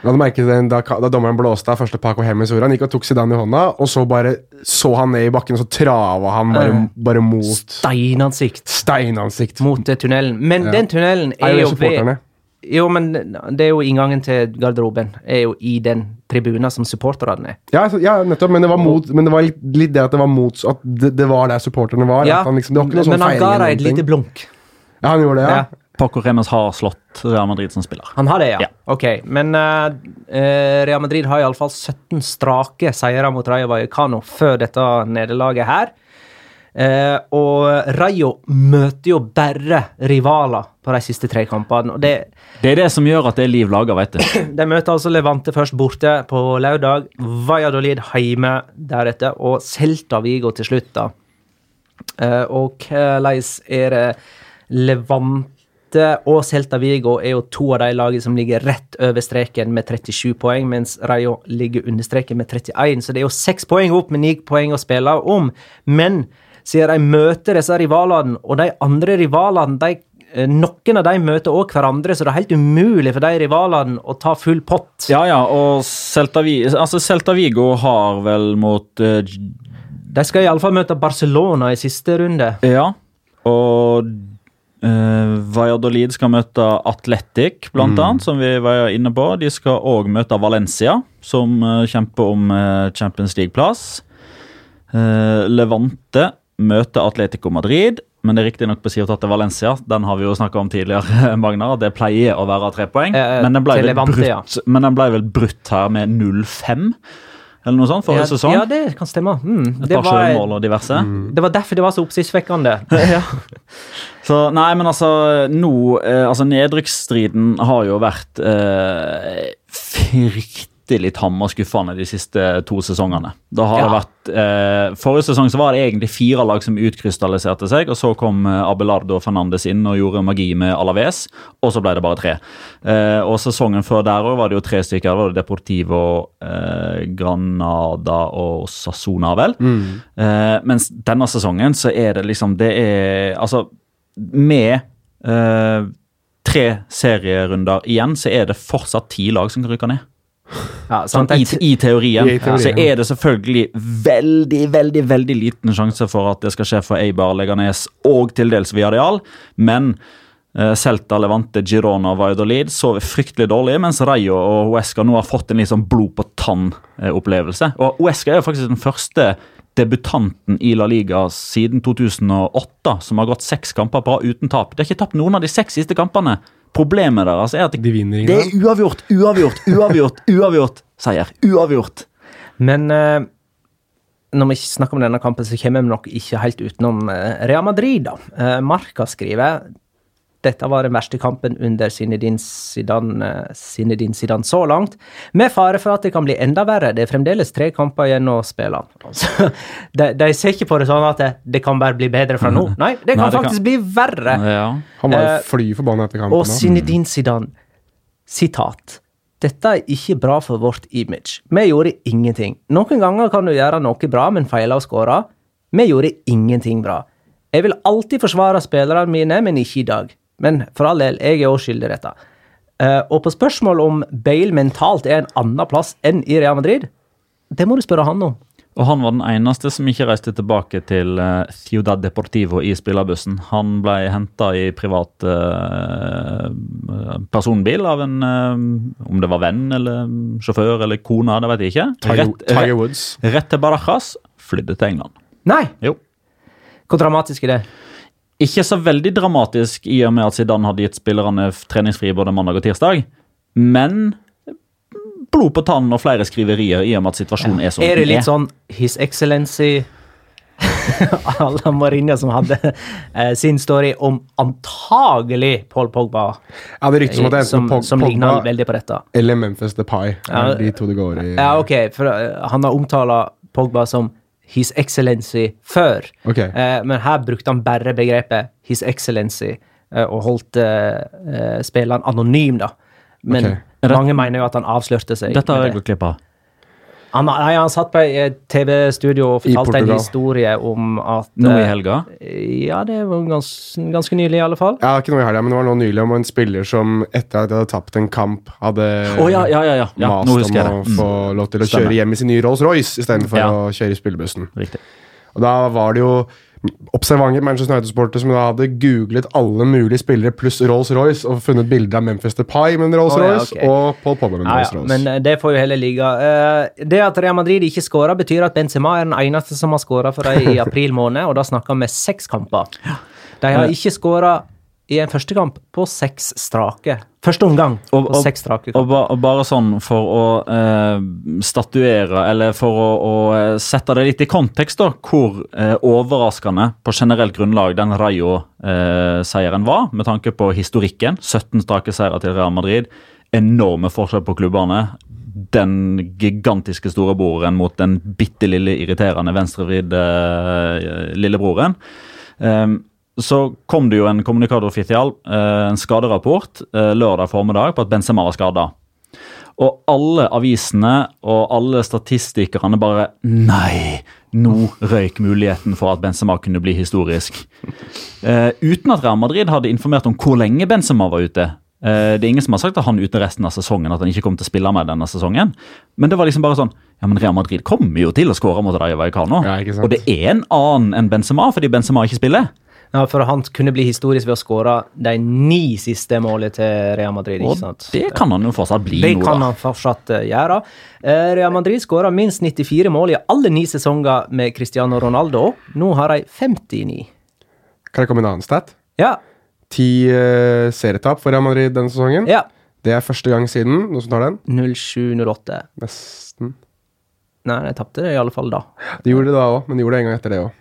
La du merke den, da, da dommeren blåste av første Paco Hemes ord. Han gikk og tok Zidane i hånda, og så bare så han ned i bakken, og så trava han bare, Eh. bare mot Steinansikt steinansikt. mot eh, tunnelen. Men Ja. den tunnelen Er er jo ved? Jo, men det er jo inngangen til garderoben. Er jo i den tribunen som supporterne er. Ja, så- ja, nettopp, men det var, mot, men det var litt, litt det at det var mot At det, det var der supporterne var. Ja, at han liksom, det var ikke noe sånn men han ga deg et lite blunk. Ja, han gjorde det, ja. Ja. Paco Remes har slått Real Madrid som spiller. Han har det, ja. Ja. Ok, Men eh, Real Madrid har iallfall 17 strake seire mot Rayo Vallecano før dette nederlaget her. Eh, og Rayo møter jo bare rivaler på de siste tre kampene. det Det er det som gjør at det er liv laga, vet du. De møter altså Levante først borte på lørdag, Valladolid hjemme deretter, og Celta Vigo til slutt, da. Eh, og hvordan er det Levante og Celta Vigo er jo to av de lagene som ligger rett over streken med 37 poeng, mens Rayo ligger under streken med 31, så det er jo seks poeng opp med ni poeng å spille om. Men siden de møter disse rivalene, og de andre rivalene de Eh, Noen av de møter òg hverandre, så det er helt umulig for de rivalene å ta full pott. Ja, ja, og Celta, altså Celta Vigo har vel mot uh, De skal iallfall møte Barcelona i siste runde. Ja, og uh, Valladolid skal møte Atletic, blant annet, som vi var inne på. De skal òg møte Valencia, som uh, kjemper om uh, Champions League-plass. Levante møter Atletico Madrid, men det er riktignok på sida til Valencia. Den har vi jo snakka om tidligere, Magnar. Det pleier å være tre poeng, Eh, men den ble vel Levante, ja. brutt, men den ble vel brutt her med 0-5, eller noe sånt, forrige ja, sesong. Ja, det kan stemme. Mm. Et Det, par var, og diverse. det var derfor det var så oppsiktsvekkende. Så nei, men altså nå eh, Altså nedrykksstriden har jo vært eh, fryktelig tamma skuffende de siste to sesongene. Da har det vært eh, Forrige sesong så var det egentlig fire lag som utkrystalliserte seg, og så kom Abelardo Abelardo Fernandes inn og gjorde magi med Alaves, og så ble det bare tre. Eh, og sesongen før der òg var det jo tre stykker. Det var det Deportivo, eh, Granada og Sassona, vel. Eh, mens denne sesongen så er det liksom Det er Altså, med eh, tre serierunder igjen, så er det fortsatt ti lag som kan rykke ned. Ja, Sånn, i, I teorien. I teorien. Så er det selvfølgelig veldig, veldig veldig liten sjanse for at det skal skje for Eibar, Leganes og til dels Viadial, men uh, Celta, Levante, Girona og Valladolid sover fryktelig dårlig, mens Rayo og Huesca nå har fått en litt sånn blod på tann-opplevelse. Og Huesca er jo faktisk den første debutanten i La Liga siden 2008 som har gått seks kamper bra uten tap. De har ikke tapt noen av de seks siste kampene. Problemet deres er at De vinner det er uavgjort, uavgjort, uavgjort, uavgjort seier. Uavgjort. Men eh, når vi snakker om denne kampen, så kommer vi nok ikke helt utenom eh, Real Madrid. da. Eh, Marca skriver dette var den verste kampen under Zinedine Zidane, eh, Zinedine Zidane så langt, med fare for at det kan bli enda verre. Det er fremdeles tre kamper igjen å spille. Altså, de, de ser ikke på det sånn at det, det kan bare bli bedre fra nå. Nei, det kan Nei, det kan- faktisk bli verre. Ja. Han var jo Eh, fly forbanna etter kampen. Og. Zinedine Zidane, sitat. Dette er ikke bra for vårt image. Vi gjorde ingenting. Noen ganger kan du gjøre noe bra, men feile og skåre. Vi gjorde ingenting bra. Jeg vil alltid forsvare spillerne mine, men ikke i dag. Men for all del, jeg er også skyldig i dette. Eh, og på spørsmål om Bale mentalt er en annen plass enn i Real Madrid, det må du spørre han om. Og han var den eneste som ikke reiste tilbake til eh, Ciudad Deportivo i spillerbussen. Han ble henta i privat eh, personbil av en eh, Om det var venn eller sjåfør eller kone, det vet jeg ikke. Tiger, Rett, Tiger rett, Woods. rett til Barajas, flydde til England. Nei! Jo. Hvor dramatisk er det? Ikke så veldig dramatisk i og med at Zidane hadde gitt spillerne treningsfri både mandag og tirsdag, men blod på tannen og flere skriverier i og med at situasjonen er sånn Er det litt sånn His Excellency Alla Mourinho som hadde eh, sin story om antagelig Paul Pogba, Ja, det ryktes om at det er som, Pog- som Pogba veldig på dette. eller Memphis Depay. Ja, er de to det går i. Ja, ok, for uh, han har omtala Pogba som His Excellency før, okay. eh, men her brukte han bare begrepet His Excellency eh, og holdt eh, eh, spilleren anonym, da. Men okay. mange mener jo at han avslørte seg. Dette har jeg gått glipp av. Han, nei, han satt på et TV-studio og fortalte en historie om at Nå i eh, helga. Ja, det var gans, ganske nylig, i alle fall. Ja, ikke noe i helga, men det var noe nylig om en spiller som etter at de hadde tapt en kamp, hadde oh, ja, ja, ja. ja. mast om å det. få Mm. lov til å kjøre hjem i sin nye Rolls-Royce istedenfor Ja. å kjøre i spillebussen. Riktig. Og da var det jo observante Manchester United-sportere som da hadde googlet alle mulige spillere pluss Rolls-Royce og funnet bilder av Memphis Depay med en Rolls-Royce oh, ja, okay. og Paul Pogba med en Ja, ja, Rolls-Royce. men eh, det får jo heller ligge. Eh, Det at Real Madrid ikke skåra, betyr at Benzema er den eneste som har skåra for dem i april måned, og da snakker vi seks kamper. De har ikke skåra i en første kamp på seks strake. Første omgang på Og- og- seks strake Og, ba, og bare sånn for å eh, statuere, eller for å, å eh, sette det litt i kontekst, da, hvor eh, overraskende på generelt grunnlag den Rayo-seieren var, med tanke på historikken. 17 strake seire til Real Madrid. Enorme forskjell på klubbene. Den gigantiske storebroren mot den bitte lille irriterende venstrevridde eh, lillebroren. Um, så kom det jo en kommunikator offisial, eh, en skaderapport, eh, lørdag formiddag på at Benzema var skada. Og alle avisene og alle statistikerne bare Nei! Nå røyk muligheten for at Benzema kunne bli historisk. Eh, uten at Real Madrid hadde informert om hvor lenge Benzema var ute. Eh, det er ingen som har sagt at han er ute resten av sesongen, at han ikke kom til å spille med denne sesongen. Men det var liksom bare sånn Ja, men Real Madrid kommer jo til å skåre mot Rayo Vallecano. Ja, og det er en annen enn Benzema, fordi Benzema ikke spiller. Ja, for han kunne bli historisk ved å skåre de ni siste målene til Real Madrid. ikke Og det kan han jo fortsatt bli Det nå, kan han fortsatt eh, gjøre. Eh, Real Madrid skåra minst 94 mål i alle ni sesonger med Cristiano Ronaldo. Nå har de 59. Kan det komme en annen stat? Ja. Ti uh, serietap for Real Madrid denne sesongen. ja. Det er første gang siden. Noen som tar den? 07-08. Nesten. Nei, de tapte det i alle fall da. De gjorde det da òg, men de gjorde det en gang etter det òg.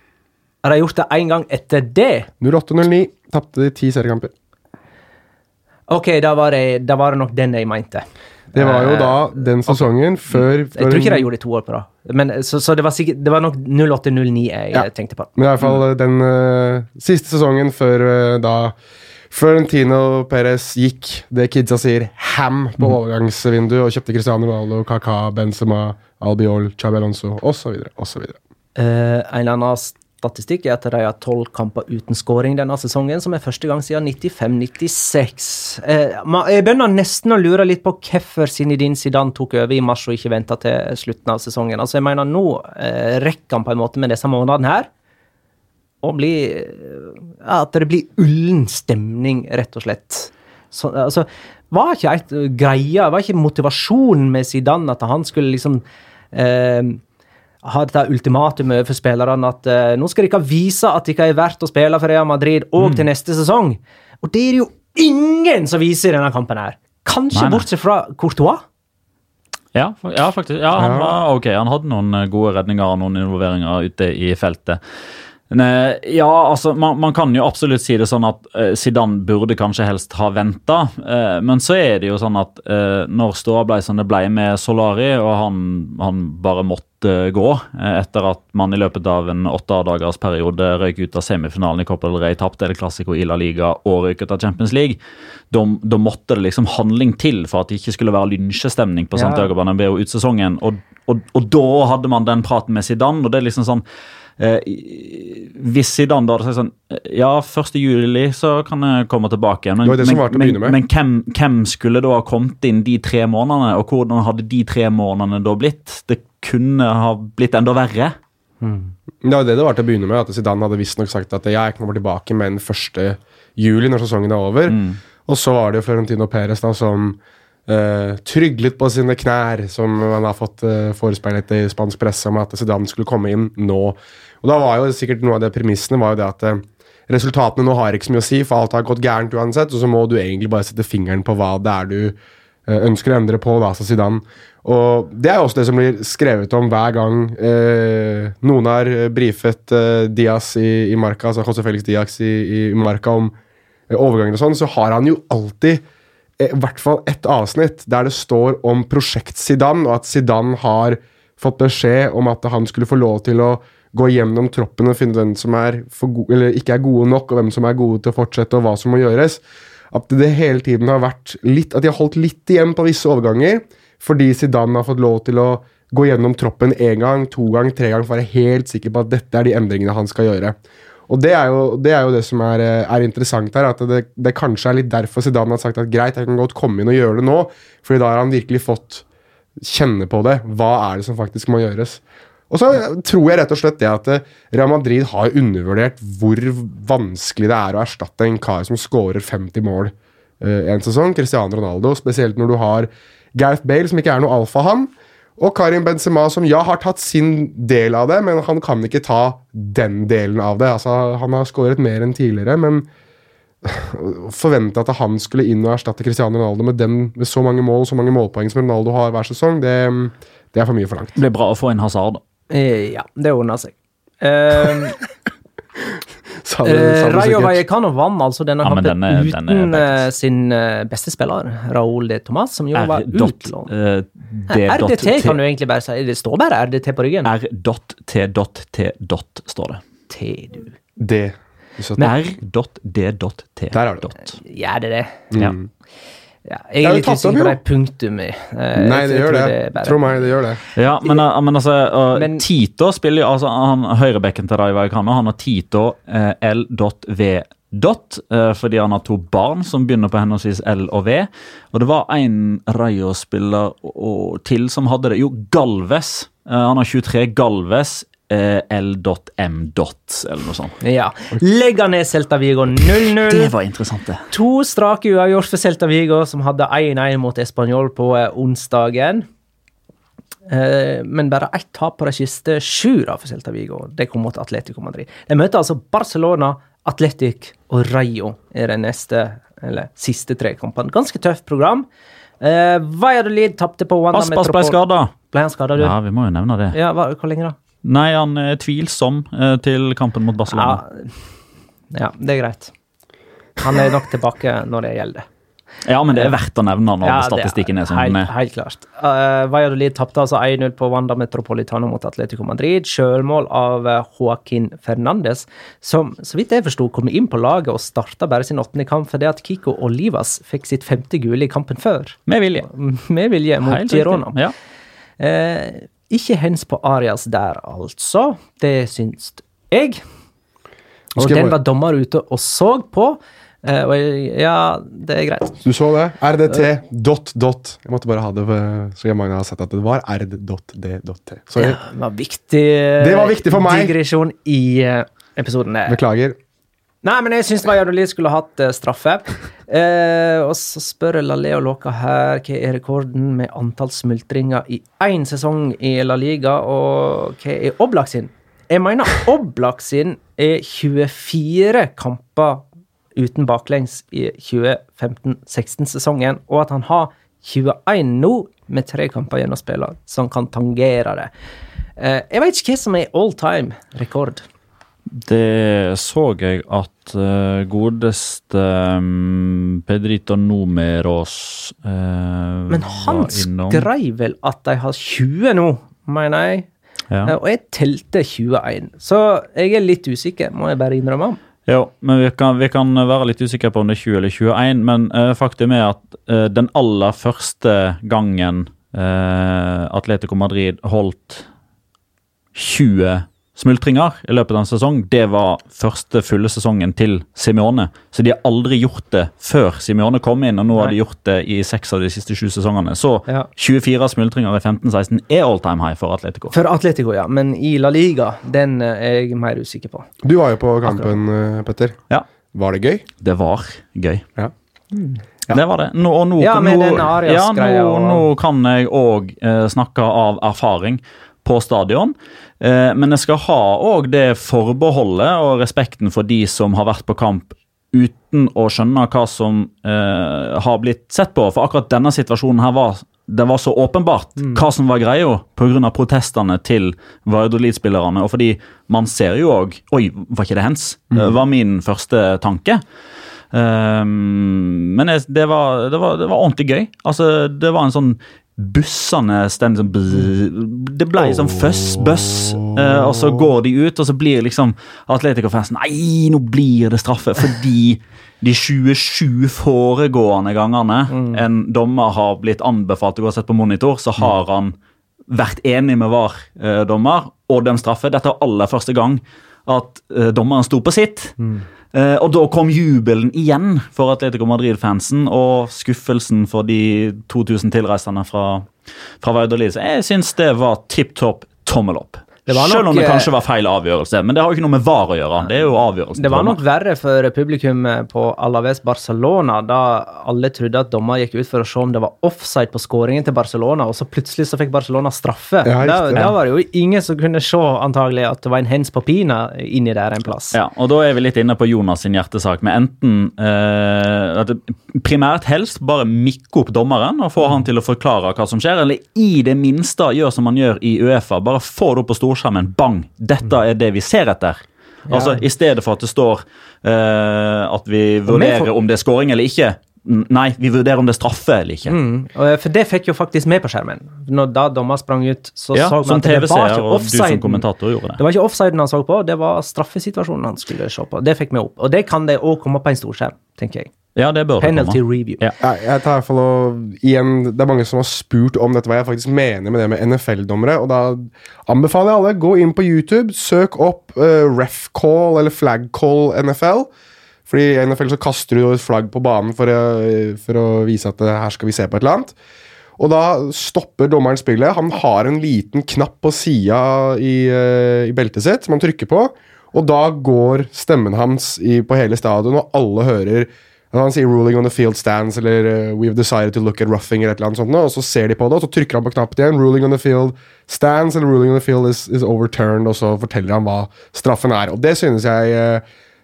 Har de gjort det én gang etter det? 08-09 tapte de ti seriekamper. Ok, da var, det, da var det nok den jeg mente. Det var jo Eh, da den sesongen før Jeg tror ikke de gjorde det to år på rad. Så, så det var sikkert Det var nok 08-09 jeg Ja. tenkte på. Men i hvert fall den uh, siste sesongen før uh, da Florentino Perez gikk, det kidsa sier, ham på overgangsvinduet og kjøpte Cristiano Ronaldo, Kaka, Benzema, Albiol, Chabi Alonso osv. osv. Uh, en annen statistikk er at de har tolv kamper uten skåring denne sesongen, som er første gang siden 95-96. Eh, jeg begynner nesten å lure litt på hvorfor Zinedine Zidane tok over i mars og ikke venta til slutten av sesongen. Altså, jeg mener Nå eh, rekker han på en måte med disse månedene her å bli eh, At det blir ullen stemning, rett og slett. Så, altså, var ikke et greia, var ikke motivasjonen med Zidane at han skulle liksom eh, ha dette ultimatumet overfor spillerne at uh, nå skal dere vise at dere er verdt å spille for Real Madrid òg Mm. til neste sesong. Og det er det jo ingen som viser i denne kampen her. Kanskje Nei, nei. bortsett fra Courtois. Ja, ja faktisk. Ja, han var ok. Han hadde noen eh, gode redninger og noen involveringer ute i feltet. Ne, ja, altså, man, man kan jo absolutt si det sånn at eh, Zidane burde kanskje helst ha venta. Eh, men så er det jo sånn at eh, når ståa ble som det ble med Solari, og han, han bare måtte gå eh, etter at man i løpet av en åtte dagers periode røyk ut av semifinalen i Copa del Rey, tapte El Clásico i La Liga og røyk ut av Champions League, da, måtte det liksom handling til for at det ikke skulle være lynsjestemning på Ja. Santiago Bernabeu ut sesongen. Og, og, og da hadde man den praten med Zidane, og det er liksom sånn Eh, hvis Zidane da hadde sagt sånn eh, Ja, 1. juli så kan jeg komme tilbake igjen. Men, Det det men, men, men hvem, hvem skulle da ha kommet inn de tre månedene, og hvordan hadde de tre månedene da blitt? Det kunne ha blitt enda verre. Det var det det var til å begynne med, at Zidane hadde visstnok sagt at ja, jeg kommer tilbake med den 1. juli når sesongen er over. Og så var det jo Florentino Perez da som eh, tryglet på sine knær, som man har fått uh, forespeilet i spansk presse om at Zidane skulle komme inn nå. Og da var jo sikkert noe av det premissene var jo det at uh, resultatene nå har ikke så mye å si, for alt har gått gærent uansett, og så må du egentlig bare sette fingeren på hva det er du ønsker å endre på, da, sa Zidane. Og det er jo også det som blir skrevet om hver gang eh, noen har brifet eh, Diaz i, i Marca, altså José Felix Diaz i, i Marca om eh, overganger og sånn, så har han jo alltid i hvert fall ett avsnitt der det står om prosjekt Zidane, og at Zidane har fått beskjed om at han skulle få lov til å gå gjennom troppen og finne hvem som er ikke er gode nok, og hvem som er gode til å fortsette, og hva som må gjøres. At det hele tiden har vært litt At de har holdt litt igjen på visse overganger, fordi Zidane har fått lov til å gå gjennom troppen én gang, to gang, tre gang for å være helt sikker på at dette er de endringene han skal gjøre. Og Det er jo det, er jo det som er, eh, er, interessant her. at det, det, kanskje er litt derfor Zidane har sagt at greit, jeg kan godt komme inn og gjøre det nå. fordi da har han virkelig fått kjenne på det. Hva er det som faktisk må gjøres? Og så tror jeg rett og slett det at eh, Real Madrid har undervurdert hvor vanskelig det er å erstatte en kar som skårer 50 mål uh, en sesong. Cristiano Ronaldo, spesielt når du har Gareth Bale, som ikke er noe alfa, han. Og Karim Benzema, som ja, har tatt sin del av det, men han kan ikke ta den delen av det. Altså, Han har skåret mer enn tidligere, men forvente at han skulle inn og erstatte Cristiano Ronaldo med, den, med så mange mål så mange målpoeng som Ronaldo har hver sesong, det, det er for mye forlangt. Det blir bra å få inn Hazard, da. Eh, ja, det ordner seg. Uh, Sa samme Rayo. Vallecano vant altså denne Ja, kampen den er- den er uten perfekt. eh, sin eh, beste spiller, Raúl de Tomàs, som jo var utlånt. eh, RDT kan du egentlig bare si. Det står bare RDT på ryggen. R.T.T. står det. T, du. D. R.D.T. Der er det. Gjør det det? Ja. Ja, jeg er litt usikker på det punktumet. punktum. Eh, Nei, det gjør det. det Tro meg, det gjør det. Ja, men, uh, men altså uh, Men- Tito spiller jo altså han, Høyrebekken til deg i Vallecano han har Tito uh, L.V. Dot, fordi han har to barn som begynner på henholdsvis L og V. Og det var en Rayo-spiller til som hadde det. Jo, Galves. Han har 23 Galves. Eh, L.M. Eller noe sånt. Ja. Legger ned Celta Vigo 0-0. Det var interessant, det. To strake uavgjort for Celta Vigo, som hadde 1-1 mot Español på eh, onsdagen. Eh, men bare ett tap på de siste sju for Celta Vigo. Det kom mot Atletico Madrid. De møter altså Barcelona, Atletic og Rayo i de neste, eller siste tre kampene. Ganske tøft program. Uh, Valladolid tapte på Wanda Aspas ble skada. Ble han skada, du? Ja, Ja, vi må jo nevne det. Ja, hva, hvor lenge da? Nei, han er tvilsom eh, til kampen mot Barcelona. Ja, ja, det er greit. Han er nok tilbake når det gjelder. Ja, men det er verdt å nevne når Ja, statistikken er som den er. Helt klart. Uh, Valladolid tapte altså 1-0 på Wanda Metropolitano mot Atletico Madrid. Sjølmål av uh, Joaquin Fernandes, som så vidt jeg forsto kom inn på laget og starta bare sin åttende kamp fordi at Kiko Olivas fikk sitt femte gule i kampen før. Med vilje. Med vilje mot. Girona. Ja. Eh, ikke hens på Arias der, altså. Det syns jeg. Og jeg den var dommer ute og så på. Eh, og jeg, ja, det er greit. Du så det? RDT dot dot. Jeg måtte bare ha det, så så mange har sett at det var rd.d.t. Ja, det var viktig Det var viktig for meg. digresjon i eh, episoden. Beklager. Nei, men jeg syns Valladolid skulle hatt uh, straffe. Uh, og så spør La Leo Låka her hva er rekorden med antall smultringer i én sesong i La Liga, og hva er Oblak sin? Jeg mener Oblak sin er 24 kamper uten baklengs i 2015-16-sesongen, og at han har 21 nå med tre kamper gjennom å så han kan tangere det. Uh, jeg vet ikke hva som er all time rekord. Det så jeg at uh, godeste um, Pedrito Numeros uh, Men han skrev vel at de har 20 nå, mener jeg. ja. Uh, Og jeg telte 21. Så jeg er litt usikker, må jeg bare innrømme. Jo, men vi kan, vi kan være litt usikre på om det er 20 eller 21. Men faktum er at den aller første gangen Atletico Madrid holdt 20 smultringer i løpet av en sesong, det var første fulle sesongen til Simione. Så de har aldri gjort det før Simione kom inn, og nå har de gjort det i seks av de siste sju sesongene. Så Ja. 24 smultringer i 15-16 er all time high for Atletico. For Atletico, ja. Men i La Liga, den eh, er jeg mer usikker på. Du var jo på kampen, eh, Petter. Ja. Var det gøy? Det var gøy. Ja. Det var det. Nå, og nå, Ja, nå, ja, nå, nå kan jeg òg eh, snakke av erfaring på stadion. Eh, men jeg skal ha òg det forbeholdet og respekten for de som har vært på kamp uten å skjønne hva som eh, har blitt sett på. For akkurat denne situasjonen her var det var så åpenbart hva som var greia pga. protestene til Valladolid-spillerne. Og fordi man ser jo òg Oi, var ikke det hens? Det var min første tanke. Um, men det, det, var, det, var, det var ordentlig gøy. Altså, det var en sånn bussende stand sånn bzz, Det ble sånn føss, bøss, eh, og så går de ut, og så blir liksom Atletico-fansen Nei, nå blir det straffe! Fordi de 27 foregående gangene en dommer har blitt anbefalt å gå og sett på monitor, så har han vært enig med VAR-dommer og dømt straffe. Dette var aller første gang at eh, dommeren sto på sitt. Eh, og da kom jubelen igjen for Atletico Madrid-fansen og skuffelsen for de 2000 tilreisende fra, fra Valladolid. Så jeg syns det var tipp topp tommel opp. Det var Selv om det eh, kanskje var feil avgjørelse. Men det har jo ikke noe med VAR å gjøre. Det er jo avgjørelsen. Det var nok verre for publikum på Alaves Barcelona, da alle trodde at dommer gikk ut for å se om det var offside på skåringen til Barcelona, og så plutselig så fikk Barcelona straffe. Ja, da, da var det jo ingen som kunne se antagelig at det var en hens på pina inni der en plass. Ja, og Da er vi litt inne på Jonas sin hjertesak med enten eh, at primært helst bare mikke opp dommeren og få han til å forklare hva som skjer, eller i det minste gjør som man gjør i Uefa. Bare få det opp på storskjermen. Bang! Dette er det vi ser etter. Altså, I stedet for at det står uh, at vi vurderer om det er scoring eller ikke. Nei, vi vurderer om det er straffe eller ikke. Mm, for det fikk jo faktisk med på skjermen. Når da dommer sprang ut, så Ja, så vi Som at det var ikke offsiden. det. Det var ikke offsiden han så på, det var straffesituasjonen han skulle se på. Det fikk vi opp. Og det kan det òg komme på en storskjerm, tenker jeg. Ja, det bør det Penalty komme. review. Ja. Ja, jeg tar i hvert fall og, igjen, Det er mange som har spurt om dette, hva jeg faktisk mener med det med NFL-dommere. og Da anbefaler jeg alle gå inn på YouTube, søk opp uh, ref call eller flag call NFL. Fordi I NFL så kaster du et flagg på banen for å, for å vise at eh, her skal vi se på et eller annet. Og da stopper dommeren spillet. Han har en liten knapp på sida i, eh, i beltet sitt som han trykker på. Og da går stemmen hans i, på hele stadion, og alle hører han sier 'ruling on the field stands' eller eh, 'we've decided to look at roughing' eller et eller annet sånt, og så ser de på det, og så trykker han på knappen igjen. 'Ruling on the field stands' eller 'ruling on the field is, is overturned', og så forteller han hva straffen er. Og det synes jeg eh,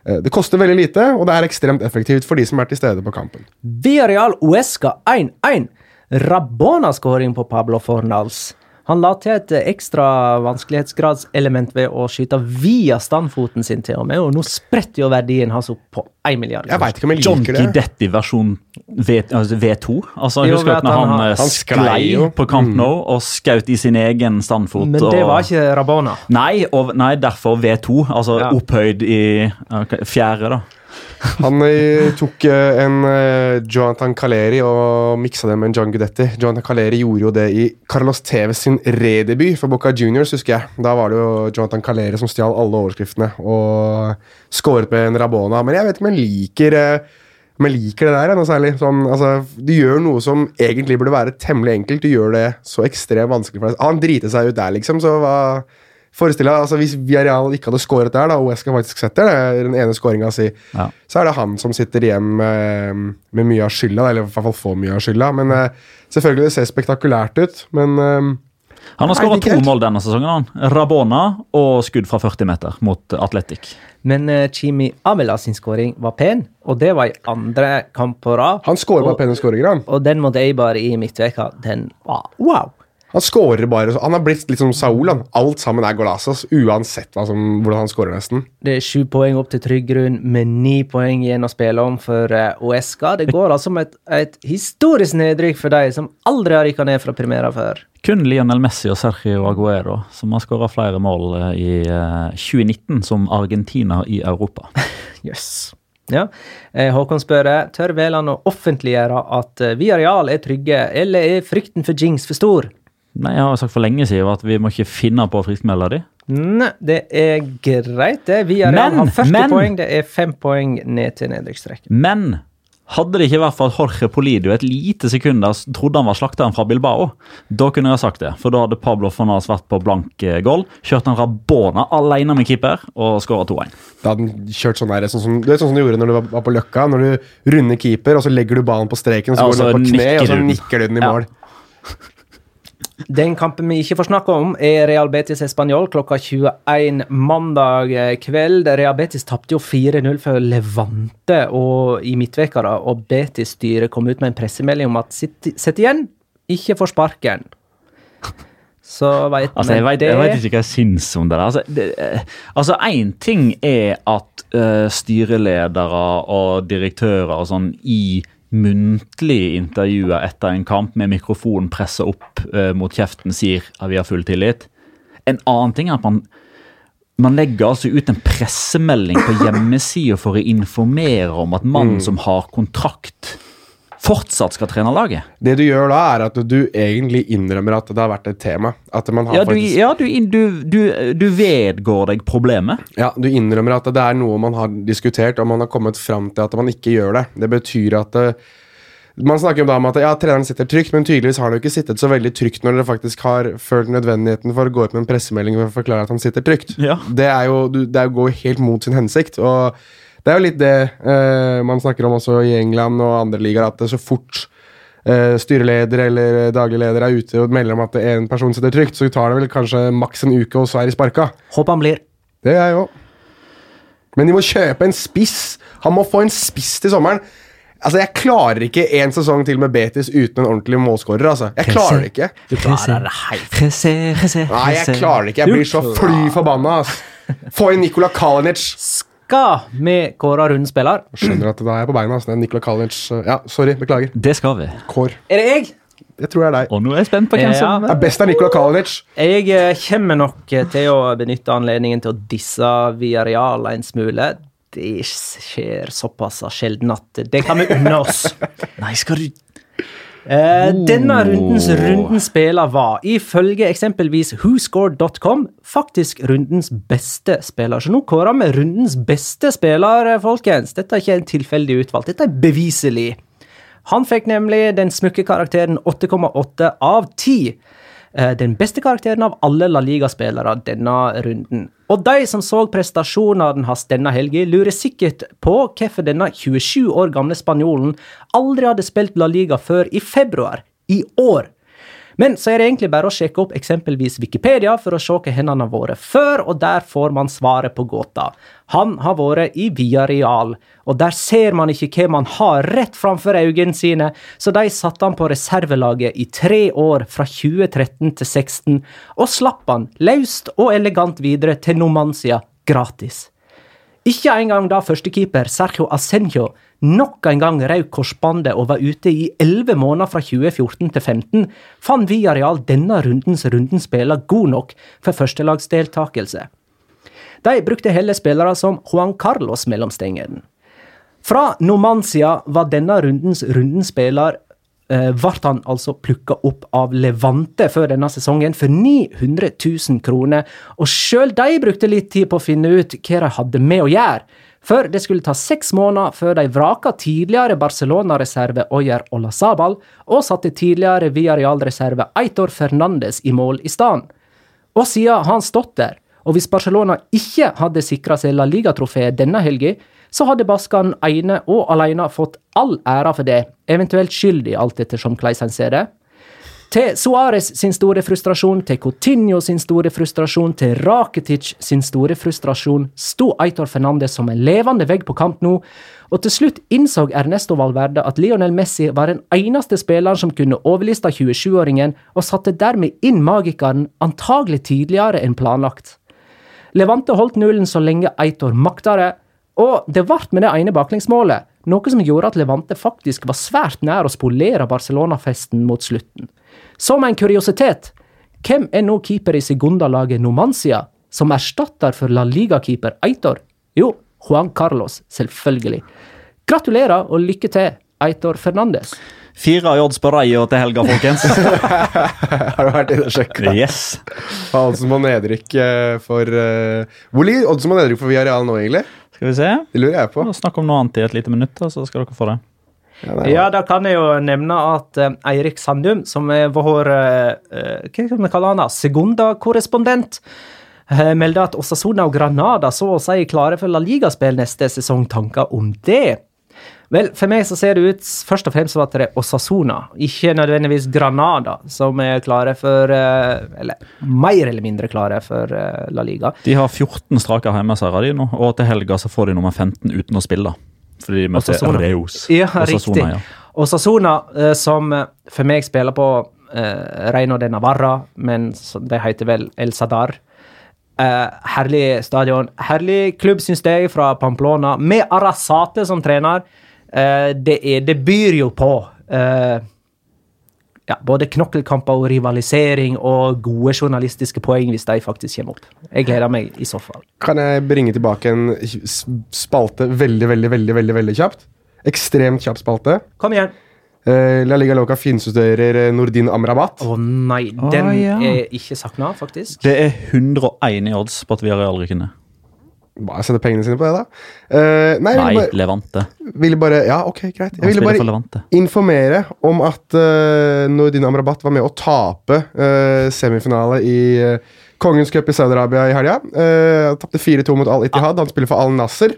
eh, Det koster veldig lite, og det er ekstremt effektivt for de som er til stede på kampen. Villarreal Uesca 1-1. Rabona-skåring på Pablo Fornals. Han la til et ekstra vanskelighetsgradselement ved å skyte via standfoten sin til og med, og nå spretter jo verdien hans opp på 1 milliard. Jeg vet ikke om jeg John liker det. Gidetti versjon v, altså V2. Altså, Jo, Husker at når han han, eh, Han sklei på Camp Nou og skjøt i sin egen standfot? Men det og- var ikke Rabona. Nei, og, nei, derfor V2. Altså Ja. opphøyd i okay, fjerde, da. Han eh, tok eh, en eh, Jonathan Caleri og miksa det med en John Gudetti. Jonathan Caleri gjorde jo det i Carlos Tevez sin redebut for Boca Juniors, husker jeg. Da var det jo Jonathan Caleri som stjal alle overskriftene og skåret med en Rabona. Men jeg vet ikke om jeg liker jeg liker det der noe særlig. Sånn, altså, du gjør noe som egentlig burde være temmelig enkelt. Du gjør det så ekstremt vanskelig for deg. Han driter seg ut der, liksom. Så hva Forestill deg, altså Hvis Villarreal ikke hadde skåret der, da, og Wesca faktisk setter det, den ene skåringa si, Ja. så er det han som sitter igjen med, med mye av skylda, eller i hvert fall får mye av skylda. Men eh, selvfølgelig, det ser spektakulært ut, men eh, Han har skåret skåra to mål denne sesongen. han. Rabona og skudd fra 40 meter mot Atletic. Men uh, Chimi Amela sin skåring var pen, og det var i andre kamp på rad. han skårer bare pene skåringer, han. Og den mot Eibar i midtveka, den var wow! Han skårer bare, han har blitt litt som Saul. Han. Alt sammen er Golasas, uansett som, hvordan han skårer, nesten. Det er sju poeng opp til trygg grunn, med ni poeng igjen å spille om for Oesca. Det går altså med et, et historisk nedrykk for de som aldri har rykka ned fra Primera før. Kun Lionel Messi og Sergio Aguero som har skåra flere mål eh, i eh, 2019 som Argentina i Europa. Jøss. Ja. Eh, Håkon spør tør Veland å offentliggjøre at Villarreal er trygge, eller er frykten for jinx for stor? Nei, Jeg har jo sagt for lenge siden at vi må ikke finne på å friskmelde de. Nei, det er greit, det. Villarreal Men, har 40 men- poeng. Det er fem poeng ned til nedrykksstrekket. Men hadde det ikke vært for at Jorge Polidio et lite sekund trodde han var slakteren fra Bilbao, da kunne jeg sagt det. For da hadde Pablo Fonas vært på blank eh, goal, kjørt en Rabona alene med keeper og skåra 2-1. Da hadde han kjørt sånn der, sånn som, det er sånn som du gjorde når du var, på Løkka. Når du runder keeper, og så legger du ballen på streken, og så Ja, går du ned på kne, og så nikker du den. i mål. Ja. Den kampen vi ikke får snakke om, er Real Betis Español klokka 21 mandag kveld. Real Betis tapte jo 4-0 for Levante og i midtveka, da, og Betis-styret kom ut med en pressemelding om at sitt- igjen, ikke får sparken. Så veit Altså, jeg vet, jeg vet ikke hva jeg syns om det der. Altså, det, eh, altså, ting er at uh, styreledere og direktører og sånn i muntlige intervjuer etter en kamp med mikrofonen presset opp eh, mot kjeften sier at vi har full tillit. En annen ting er at man man legger altså ut en pressemelding på hjemmesida for å informere om at mannen som har kontrakt fortsatt skal trene laget. Det du gjør da, er at du egentlig innrømmer at det har vært et tema. At man har Ja, du, faktisk, ja, du, du, du, vedgår deg problemet. ja, du innrømmer at det er noe man har diskutert, og man har kommet fram til at man ikke gjør det. Det betyr at det, Man snakker jo da om at ja, treneren sitter trygt, men tydeligvis har han jo ikke sittet så veldig trygt når dere faktisk har følt nødvendigheten for å gå ut med en pressemelding for å forklare at han sitter trygt. Ja. Det er jo det er jo går helt mot sin hensikt. og det er jo litt det eh, man snakker om også i England og andre ligaer, at det så fort eh, styreleder eller daglig leder er ute og melder om at en person sitter trygt, så tar det vel kanskje maks en uke, og så er de sparka. Håper han blir. Det er jeg òg. Men de må kjøpe en spiss. Han må få en spiss til sommeren. Altså, Jeg klarer ikke en sesong til med Betis uten en ordentlig målskårer. altså. Jeg klarer det ikke. Du klarer det helt. Nei, jeg klarer det ikke. Jeg blir så fly forbanna. Altså. Få inn Nikola Kalinic. Skal vi kåre rundens spiller? Skjønner at da er jeg på beina. Sånn, Nikola Kalinic. Ja, sorry. Beklager. Det skal vi. Kår. Er det jeg? Jeg tror det er deg. Og nå er jeg spent på hvem Ja. som Det er best av Nikola Kalinic. Jeg eh, kommer nok eh, til å benytte anledningen til å disse Viareal en smule. Det skjer såpass sjelden at det kan vi unne oss. Nei, skal du Eh, denne rundens rundens spiller var, ifølge eksempelvis whoscored.com, faktisk rundens beste spiller. Så nå kårer vi rundens beste spiller, eh, folkens. Dette er ikke en tilfeldig utvalgt, dette er beviselig. Han fikk nemlig den smukke karakteren 8,8 av 10. Eh, Den beste karakteren av alle La Liga-spillere denne runden. Og de som så prestasjonene hans denne helga, lurer sikkert på hvorfor denne 27 år gamle spanjolen aldri hadde spilt La Liga før i februar i år. Men så er det egentlig bare å sjekke opp eksempelvis Wikipedia for å se hva han har vært før, og der får man svaret på gåta. Han har vært i Viareal, og der ser man ikke hva man har rett framfor øynene sine, så de satte han på reservelaget i tre år, fra 2013 til 2016, og slapp han løst og elegant videre til Nomancia gratis. Ikke engang da førstekeeper Sergio Asenjo nok en gang røk korsbåndet og var ute i elleve måneder fra 2014 til 2015, fant Villarreal denne rundens rundens spiller god nok for førstelagsdeltakelse. De brukte heller spillere som Juan Carlos mellom stengene. Fra Nomancia var denne rundens rundens spiller eh, ble han altså plukka opp av Levante før denne sesongen for 900 000 kroner, og sjøl de brukte litt tid på å finne ut hva de hadde med å gjøre. For det skulle ta seks måneder før de vraka tidligere Barcelona-reserve Oyer Olazabal og satte tidligere Villarreal-reserve Eitor Fernandes i mål i stedet. Og siden har han stått der, og hvis Barcelona ikke hadde sikra seg La Liga-trofeet denne helga, så hadde Baskan ene og alene fått all æra for det, eventuelt skyldig, alt ettersom hvordan han ser det. Til Suárez sin store frustrasjon, til Coutinho sin store frustrasjon, til Rakitic sin store frustrasjon, sto Eitor Fernandes som en levende vegg på kamp nå, og til slutt innså Ernesto Valverde at Lionel Messi var den eneste spilleren som kunne overliste 27-åringen, og satte dermed inn magikeren antagelig tidligere enn planlagt. Levante holdt nullen så lenge Eitor makta det, og det ble med det ene baklengsmålet, noe som gjorde at Levante faktisk var svært nær å spolere Barcelona-festen mot slutten. Som en kuriositet, hvem er nå keeper i Segunda-laget Numancia, som erstatter for La Liga-keeper Eitor? Jo, Juan Carlos, selvfølgelig. Gratulerer og lykke til, Eitor Fernandes. Fire odds på Rayo til helga, folkens. Har du vært inne og sjekka? yes. Oddsen på nedrykk eh, for uh, Hvor ligger oddsen på nedrykk for Villarreal nå, egentlig? Skal vi se. Det lurer jeg på. Snakk om noe annet i et lite minutt, da, så skal dere få det. Ja, nei, Ja, da kan jeg jo nevne at uh, Eirik Sandum, som er vår eh, eh, Hva kan vi kalle han da? Segunda-korrespondent, uh, melder at Osasona og Granada så å si er klare for La Liga-spill neste sesong. Tanker om det? Vel, for meg så ser det ut først og fremst som at det er Osasuna, ikke nødvendigvis Granada, som er klare for eh, Eller mer eller mindre klare for eh, La Liga. De har 14 strake hjemmeseiere de nå, og til helga så får de nummer 15 uten å spille. Fordi de møter. Reus. Ja, Osasona, riktig. ja. Osasuna, eh, som for meg spiller på Reino de Navarra, men de heter vel El Sadar. Eh, herlig stadion. Herlig klubb, syns jeg, fra Pamplona, med Arasate som trener. Eh, det, er, det byr jo på eh, ja, både knokkelkamper og rivalisering og gode journalistiske poeng hvis de faktisk kommer opp. Jeg gleder meg i så fall. Kan jeg bringe tilbake en spalte veldig, veldig, veldig, veldig, veldig kjapt? Ekstremt kjapp spalte. Kom igjen. Eh, La Liga Loca finstuderer eh, Nordin Amrabat. Å nei, den den ja. er ikke savna, faktisk. Det er 101 i odds på at vi har aldri ned. Bare sette pengene sine på det, da. Uh, nei, Nei, ville bare, Levante. ville bare Ja, ok, greit. Jeg ville bare informere om at uh, Nordin Amrabat var med å tape uh, semifinale i uh, Kongens cup i Saudi-Arabia i helga. Uh, Tapte 4-2 mot Al Ittihad. Han spiller for Al Nasser.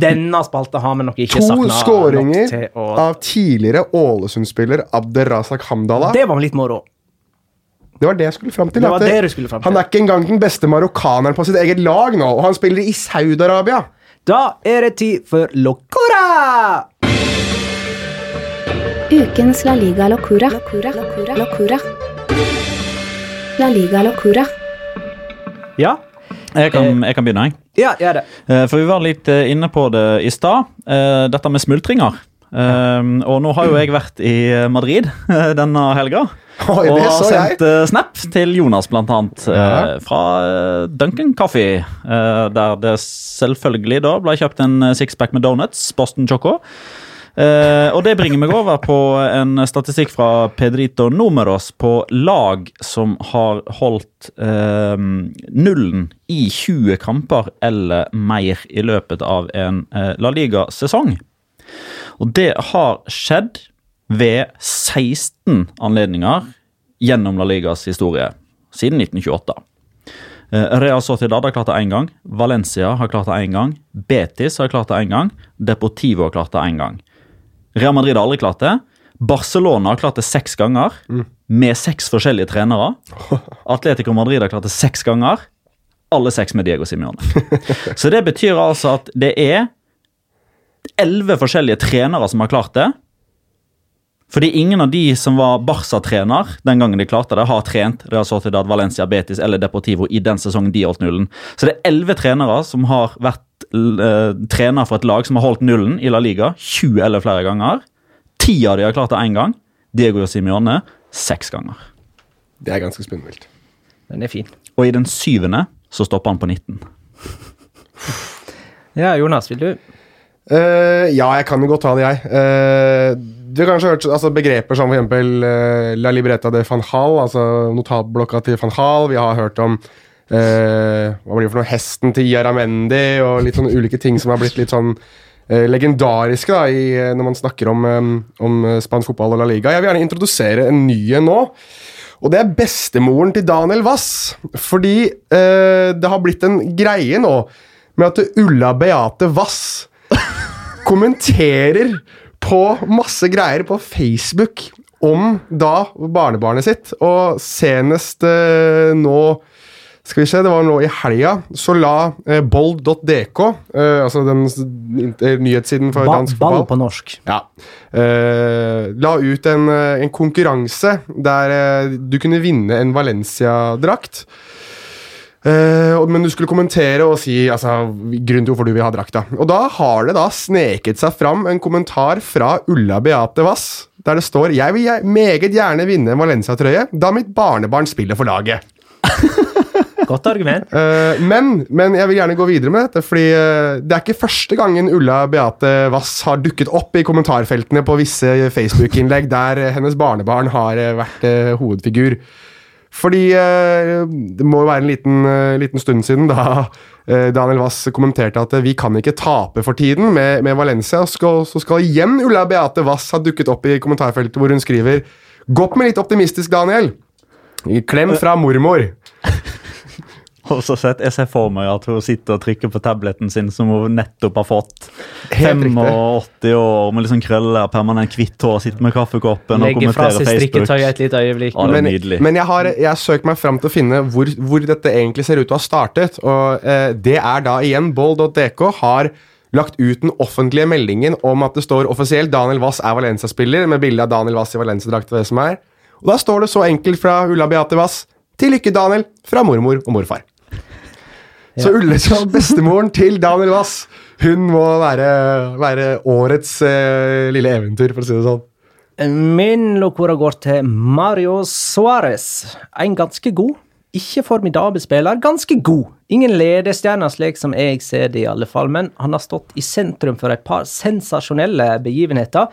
Denne spalta har vi nok ikke To nok skåringer å av tidligere Ålesund-spiller Abderrazak Hamdala. Det, var litt moro. Det var det jeg skulle fram til. Det det du skulle fram til. Han er ikke engang den beste marokkaneren på sitt eget lag nå, og han spiller i Saudi-Arabia. Da er det tid for Locora! Ukens La Liga Locura. Locura. Locura. Locura. La Liga Locura. Ja, Jeg kan, jeg kan begynne, jeg. Ja gjør det. Eh, For vi var litt eh, inne på det i stad. eh, Dette med smultringer. Eh, Og nå har jo jeg vært i Madrid denne helga. Oi, Og har sendt snap til Jonas, blant annet. Ja. Fra Duncan Coffee. Der det selvfølgelig da ble kjøpt en sixpack med donuts. Boston Choco. Eh, og det bringer meg over på en statistikk fra Pedrito Numeros på lag som har holdt eh, nullen i 20 kamper eller mer i løpet av en eh, La Liga-sesong. Og det har skjedd ved 16 anledninger gjennom La Ligas historie siden 1928. Eh, Real Sociedad har klart det én gang. Valencia har klart det én gang. Betis har klart det én gang. Deportivo har klart det én gang. Real Madrid har aldri klart det. Barcelona har klart det seks ganger, med seks forskjellige trenere. Atletico Madrid har klart det seks ganger, alle seks med Diego Simione. Så det betyr altså at det er elleve forskjellige trenere som har klart det. Fordi ingen av de som var Barca-trener den gangen de klarte det, har trent Real Sociedad, Valencia, Betis eller Deportivo i den sesongen de holdt nullen. Så det er elleve trenere som har vært trener for et lag som har holdt nullen i La Liga 20 eller flere ganger. Ti av de har klart det én gang. Diego Simione seks ganger. Det er ganske spinnvilt. Den er fin. Og i den syvende så stopper han på 19. Ja, Jonas, vil du? Uh, ja, jeg kan jo godt ta det, jeg. Uh, du har kanskje hørt altså, begreper som for eksempel eh, La Libreta de van Hall, altså notatblokka til van Hall. Vi har hørt om eh, hva blir det for noe, hesten til Yaramendi og litt sånne ulike ting som har blitt litt sånn eh, legendariske da, i, eh, når man snakker om, eh, om spansk fotball og La Liga. Jeg vil gjerne introdusere en ny en nå. Og det er bestemoren til Daniel Wass. Fordi eh, det har blitt en greie nå med at Ulla Beate Wass kommenterer på masse greier på Facebook om da barnebarnet sitt. Og senest nå skal vi se, Det var nå i helga. Så la eh, bold.dk, eh, altså den eh, nyhetssiden for Ba dansk ball fotball på norsk. ja. Eh, la ut en, eh, en konkurranse der eh, du kunne vinne en Valencia-drakt. Eh, men du skulle kommentere og si altså, grunnen til hvorfor du vil ha drakta. Og da har det da sneket seg fram en kommentar fra Ulla Beate Wass, der det står Jeg vil meget gjerne vinne en Valencia-trøye, da mitt barnebarn spiller for laget. Godt argument. Uh, men, men jeg vil gjerne gå videre med dette, fordi uh, det er ikke første gangen Ulla Beate Wass har dukket opp i kommentarfeltene på visse Facebook-innlegg der eh, hennes barnebarn har vært uh, hovedfigur. Fordi det må jo være en liten, liten stund siden da Daniel Wass kommenterte at vi kan ikke tape for tiden med, med Valencia. Skal, så skal igjen Ulla Beate Wass ha dukket opp i kommentarfeltet hvor hun skriver Gå opp med litt optimistisk, Daniel. Klem fra mormor. Og så sett, Jeg ser for meg at hun sitter og trykker på tableten sin, som hun nettopp har fått. 85 år med liksom krøller, permanent hvitt hår, sitter med kaffekoppen og Legger fra kommenterer seg Facebook. et litt øyeblikk. Ja, men, men jeg har, jeg har søkt meg fram til å finne hvor, hvor dette egentlig ser ut til å ha startet. Og eh, det er da igjen boll.dk har lagt ut den offentlige meldingen om at det står offisielt Daniel Wass er Valencia-spiller, med bilde av Daniel Wass i Valencia-drakt og det som er. Og da står det så enkelt fra Ulla Beate Wass til lykke, Daniel, fra mormor og morfar. Så Ulle som bestemoren til Daniel Wass, hun må være, være årets eh, lille eventyr, for å si det sånn. Min locora går til Mario Suárez. En ganske god, ikke formidabel spiller. Ganske god. Ingen ledestjerner slik som jeg ser det, i alle fall, men han har stått i sentrum for et par sensasjonelle begivenheter.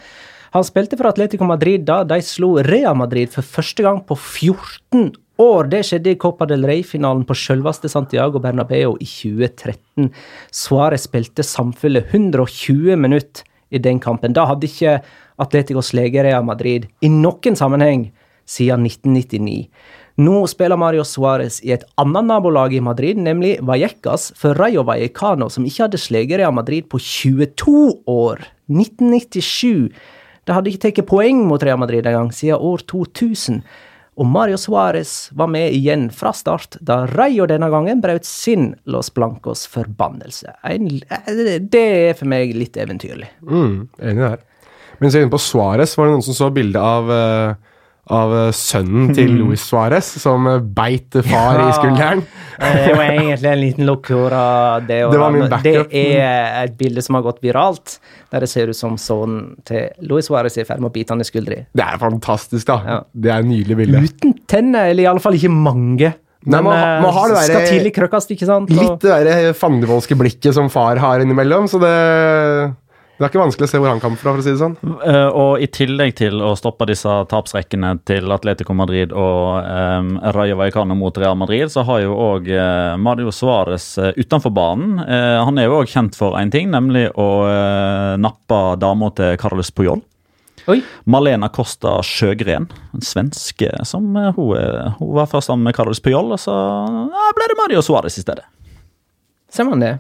Han spilte for Atletico Madrid da de slo Real Madrid for første gang på 14 år. Det skjedde i Copa del Rey-finalen på selveste Santiago Bernabeu i 2013. Suárez spilte samfulle 120 minutter i den kampen. Da hadde ikke Atleticos lege Real Madrid i noen sammenheng siden 1999. Nå spiller Mario Suárez i et annet nabolag i Madrid, nemlig Vallecas for Rayo Vallecano, som ikke hadde sleget Real Madrid på 22 år. 1997. Det hadde ikke tatt poeng mot Real Madrid engang siden år 2000. Og Mario Suárez var med igjen fra start, da Rayo denne gangen brøt sin Los Blancos forbannelse. En, det er for meg litt eventyrlig. Mm, enig der. Mens jeg er på Suárez, var det noen som så bilde av uh, av eh, sønnen til Luis Suárez, som eh, beit far Ja. i skulderen. Det var egentlig en liten locura. Det, Det var min det er et bilde som har gått viralt, der det ser ut som sønnen til Luis Suárez er i ferd med å bite han i skuldra. Det er fantastisk, da. Ja. Det er et nydelig bilde. Uten tenner, eller i alle fall ikke mange. Nei, Men man eh, man har det der- skal tidlig krøkkast, ikke sant? Og- Litt det der fandevoldske blikket som far har innimellom, så det, det er ikke vanskelig å se hvor han kommer fra, for å si det sånn. Uh, og i tillegg til å stoppe disse tapsrekkene til Atletico Madrid og um, Rayo Vallecano mot Real Madrid, så har jo òg Mario Suárez uh, utenfor banen eh, Han er jo òg kjent for én ting, nemlig å eh, nappe dama til Carlos Puyol. Oi. Malena Costa Sjøgren, en svenske som eh, hun, hun var først sammen med Carlos Puyol, og så ble det Mario Suárez i stedet. Ser man det?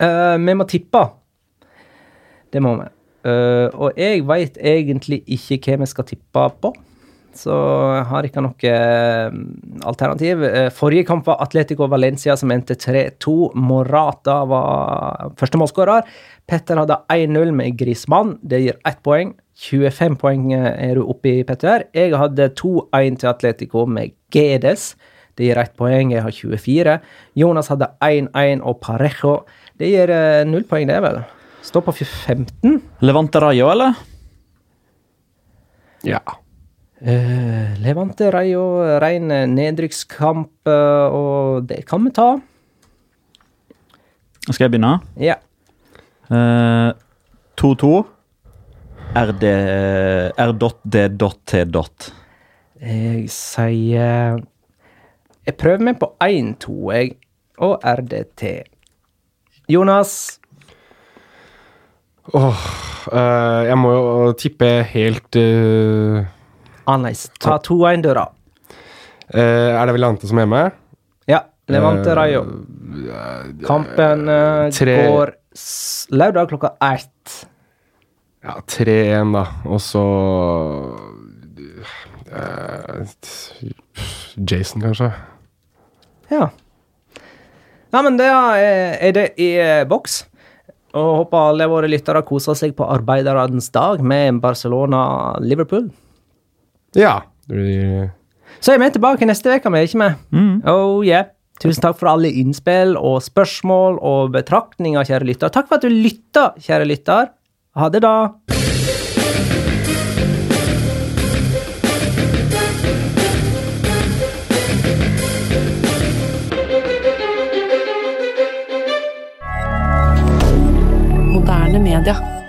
Eh, vi må tippe. Det må vi. Uh, og jeg veit egentlig ikke hva vi skal tippe på. Så jeg har ikke noe eh, alternativ. Eh, forrige kamp var Atletico Valencia, som endte 3-2. Morata var første målskårer. Petter hadde 1-0 med Grismann. Det gir ett poeng. 25 poeng er du oppe i, Petter. Jeg hadde 2-1 til Atletico med Gedes. Det gir ett poeng. Jeg har 24. Jonas hadde 1-1 og Parejo. Det gir null poeng, det, vel? Står på 15. Levante Rayo, eller? Ja. Uh, Levante Rayo, ren eh, nedrykkskamp, eh, og det kan vi ta. Skal jeg begynne? Ja. Eh, 2-2. RD Jeg sier Jeg prøver meg på 1-2, jeg, og RDT. Jonas. Åh, eh, jeg må jo tippe helt eh, Annerledes. Ta 2-1-døra. eh, Er det Velante som er hjemme? Ja. Levante Rayo. Kampen tre- går lørdag klokka ett. Ja, 3-1, da. Og så Jason, kanskje? Ja. Nei, men det er, er det i boks. Og håper alle våre lyttere koser seg på arbeidernes dag med Barcelona-Liverpool. Ja. Så er vi tilbake neste uke, vi er ikke med? Oh yeah. Tusen takk for alle innspill og spørsmål og betraktninger, kjære lytter. Takk for at du lytta, kjære lytter. Ha det, da. Media.